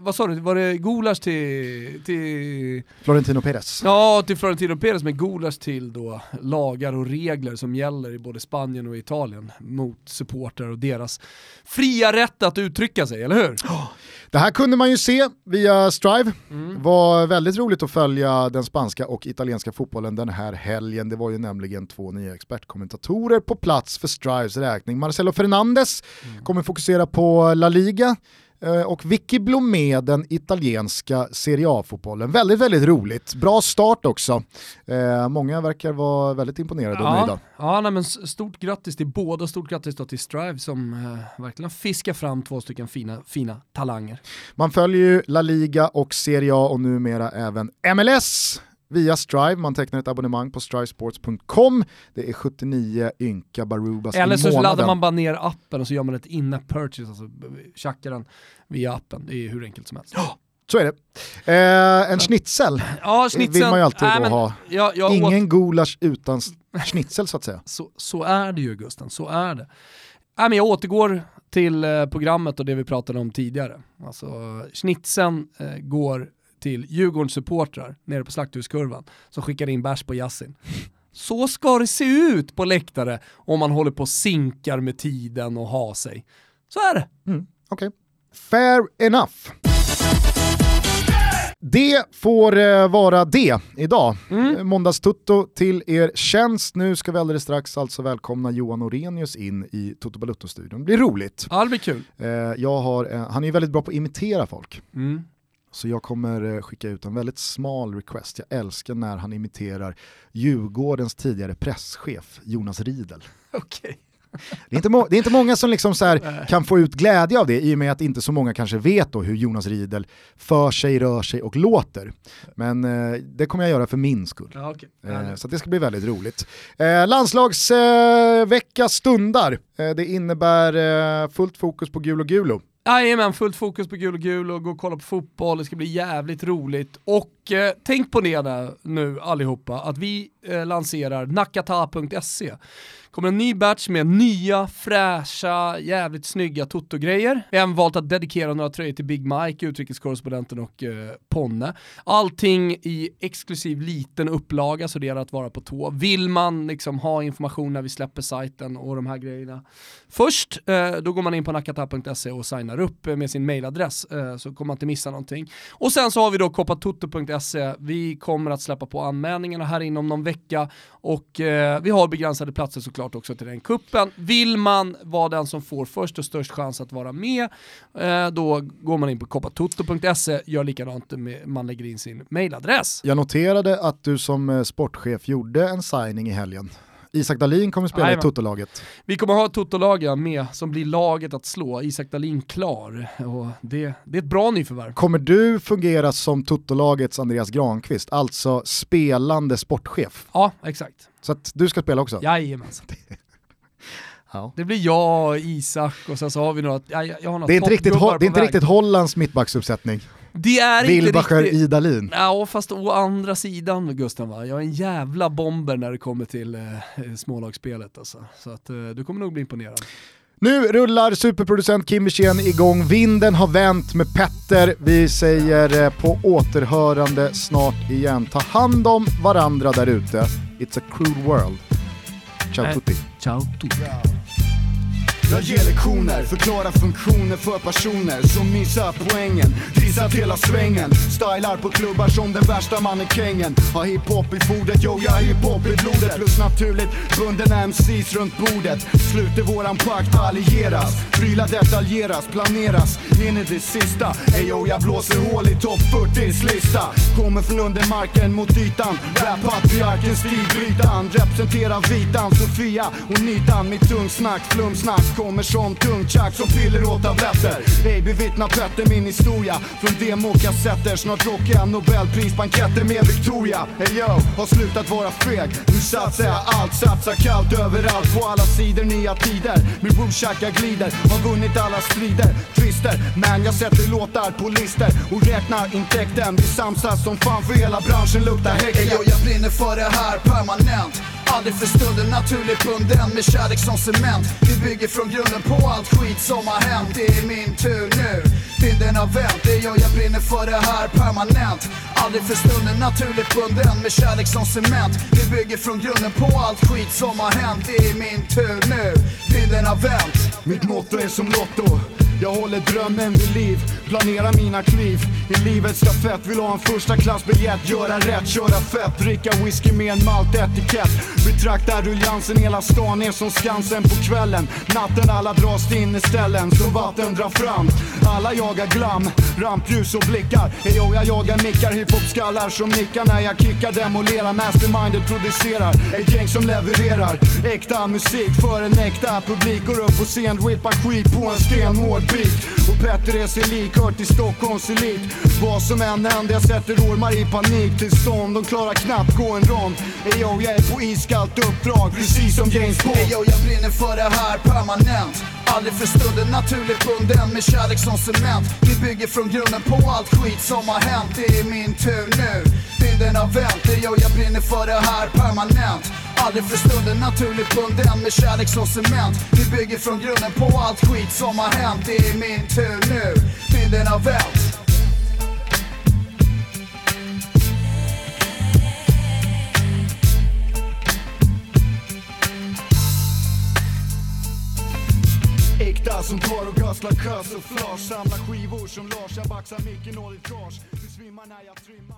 Speaker 2: vad, sa du, var det gulasch till, till,
Speaker 1: Florentino Perez.
Speaker 2: ja, till Florentino Perez med gulasch till då lagar och regler som gäller i både Spanien och Italien mot supportrar och deras fria rätt att uttrycka sig, eller hur?
Speaker 1: Det här kunde man ju se via Strive.
Speaker 2: Mm.
Speaker 1: var väldigt roligt att följa den spanska och italienska fotbollen den här helgen. Det var ju nämligen två nya expertkommentatorer på plats för Strives räkning. Marcelo Fernandes
Speaker 2: Mm.
Speaker 1: kommer fokusera på La Liga och Vicky Blomé den italienska Serie A-fotbollen. Väldigt, väldigt roligt. Bra start också. Eh, många verkar vara väldigt imponerade och nöjda.
Speaker 2: Ja, ja nej, men stort grattis till båda, stort grattis då till Strive som eh, verkligen fiskar fram två stycken fina, fina talanger.
Speaker 1: Man följer ju La Liga och Serie A och numera även MLS via Strive. Man tecknar ett abonnemang på strivesports.com. Det är 79 ynka Barubas
Speaker 2: Eller
Speaker 1: i
Speaker 2: så
Speaker 1: månaden.
Speaker 2: laddar man bara ner appen och så gör man ett in-app purchase, alltså tjackar den via appen. Det är hur enkelt som helst.
Speaker 1: Så är det. Eh, en schnitzel
Speaker 2: Ja,
Speaker 1: vill man ju alltid då
Speaker 2: men
Speaker 1: ha.
Speaker 2: Jag, jag åt,
Speaker 1: Ingen gulasch utan schnitzel så att säga.
Speaker 2: så, så är det ju Gusten, så är det. Nej, men jag återgår till eh, programmet och det vi pratade om tidigare. Alltså, schnitzeln eh, går till Djurgårdens supportrar nere på Slakthuskurvan som skickar in bärs på Yassin. Så ska det se ut på läktare om man håller på och sinkar med tiden och ha sig. Så är det.
Speaker 1: Mm, Okej. Fair enough. Det får eh, vara det idag.
Speaker 2: Mm.
Speaker 1: Måndagstutto till er tjänst. Nu ska vi alldeles strax alltså välkomna Johan Orenius in i Toto Balutto-studion. Det blir roligt.
Speaker 2: Ja, det blir kul.
Speaker 1: Eh, jag har, eh, han är ju väldigt bra på att imitera folk.
Speaker 2: Mm.
Speaker 1: Så jag kommer eh, skicka ut en väldigt smal request. Jag älskar när han imiterar Djurgårdens tidigare presschef Jonas Riedel.
Speaker 2: Okej.
Speaker 1: Det är inte, det är inte många som liksom så kan få ut glädje av det i och med att inte så många kanske vet då hur Jonas Riedel för sig, rör sig och låter. Men eh, det kommer jag göra för min skull.
Speaker 2: Ja, okej.
Speaker 1: Eh, så det ska bli väldigt roligt. Eh, landslagsvecka eh, stundar. Eh, det innebär fullt fokus på gul och gulo.
Speaker 2: Jajamän, fullt fokus på gul och gul och gå och kolla på fotboll, det ska bli jävligt roligt. Och eh, tänk på det nu allihopa, att vi eh, lanserar nakata.se kommer en ny batch med nya, fräscha, jävligt snygga Toto-grejer. Vi har även valt att dedikera några tröjor till Big Mike, utrikeskorrespondenten och eh, Ponne. Allting i exklusiv liten upplaga, så det gäller att vara på tå. Vill man liksom ha information när vi släpper sajten och de här grejerna först, eh, då går man in på nakata.se och signar upp eh, med sin mailadress eh, så kommer man inte missa någonting. Och sen så har vi då koppatoto.se, vi kommer att släppa på anmälningarna här inom någon vecka och eh, vi har begränsade platser såklart också till den kuppen. Vill man vara den som får först och störst chans att vara med, eh, då går man in på koppatoto.se, gör likadant med, man lägger in sin mailadress.
Speaker 1: Jag noterade att du som eh, sportchef gjorde en signing i helgen. Isak Dahlin kommer spela
Speaker 2: Jajamän.
Speaker 1: i Totolaget.
Speaker 2: Vi kommer ha ett Toto-lag ja, med som blir laget att slå, Isak Dahlin klar. Och det, det är ett bra nyförvärv.
Speaker 1: Kommer du fungera som Totolagets Andreas Granqvist, alltså spelande sportchef?
Speaker 2: Ja, exakt.
Speaker 1: Så att du ska spela också?
Speaker 2: Jajamensan.
Speaker 1: Ja.
Speaker 2: Det blir jag, Isak och sen så har vi några, jag, jag har några
Speaker 1: Det är inte riktigt, det är
Speaker 2: på
Speaker 1: inte
Speaker 2: väg.
Speaker 1: riktigt Hollands mittbacksuppsättning.
Speaker 2: Det är inte
Speaker 1: Wilbacher,
Speaker 2: riktigt...
Speaker 1: Idalin.
Speaker 2: Ja, fast å andra sidan Gusten va, jag är en jävla bomber när det kommer till eh, smålagsspelet alltså. Så att eh, du kommer nog bli imponerad.
Speaker 1: Nu rullar superproducent Kim Wirsén igång, vinden har vänt med Petter. Vi säger eh, på återhörande snart igen. Ta hand om varandra där ute. It's a cruel world. Ciao
Speaker 2: Nej.
Speaker 1: tutti.
Speaker 2: Ciao tutti.
Speaker 3: Jag ger lektioner, förklarar funktioner för personer som missar poängen. Dissat hela svängen, stylar på klubbar som den värsta mannekängen. Har hiphop i fodret, yo jag har hiphop i blodet. Plus naturligt bunden MCs runt bordet. Sluter våran pakt allieras. Prylar detaljeras, planeras. In i det sista. Ey yo jag blåser hål i topp 40s lista Kommer från undermarken mot ytan. Rap-patriarken stilbrytaren Representerar vitan, Sofia. Och nitan Mitt tungsnack, flumsnack kommer som tungt tjack som piller åt tabletter Ey bevittna Petter min historia Från demokassetter, snart rockar jag nobelprisbanketter med Victoria. Ey yo, har slutat vara feg. Nu satsar jag allt, satsar kallt överallt På alla sidor, nya tider. Min jag glider, har vunnit alla strider. Twister, men jag sätter låtar på lister Och räknar intäkten. Vi samsas som fan för hela branschen luktar häcken.
Speaker 4: Ey, yo, jag brinner för det här permanent. Aldrig för stunden naturligt bunden med kärlek som cement. Vi bygger från grunden på allt skit som har hänt. Det är min tur nu, vinden har vänt. Det gör jag brinner för det här permanent. Aldrig för stunden naturligt bunden med kärlek som cement. Vi bygger från grunden på allt skit som har hänt. Det är min tur nu, vinden har vänt.
Speaker 3: Mitt motto är som Lotto. Jag håller drömmen vid liv, planerar mina kliv. I livets stafett, vill ha en första klassbiljett Göra rätt, köra fett, dricka whisky med en maltetikett Betrakta ruljansen, hela stan är som Skansen på kvällen. Natten alla dras till inneställen, så vatten drar fram. Alla jagar glam, rampljus och blickar. Eyo, jag jagar nickar, hiphop-skallar som nickar när jag kickar Demolerar, mastermindet producerar. Ett gäng som levererar äkta musik för en äkta publik. Går upp på scen, rippar skit på en stenhård beat. Och Petter är sig lik, hör till Stockholms elit. Vad som än händer, jag sätter ormar i paniktillstånd. De klarar knappt gå en rond. Eyo, jag är på iskallt uppdrag, precis som James Bond.
Speaker 4: Eyo jag brinner för det här permanent. Aldrig för stunden naturligt bunden med kärlek som cement. Vi bygger från grunden på allt skit som har hänt. Det är min tur nu, Bilden har vänt. Eyo jag brinner för det här permanent. Aldrig för stunden naturligt bunden med kärlek som cement. Vi bygger från grunden på allt skit som har hänt. Det är min tur nu, Bilden har vänt.
Speaker 3: Äkta som tar och gasslar kös och flas. Samlar skivor som Lars, jag baxar micken och ditt gage. Du svimmar när jag trimmar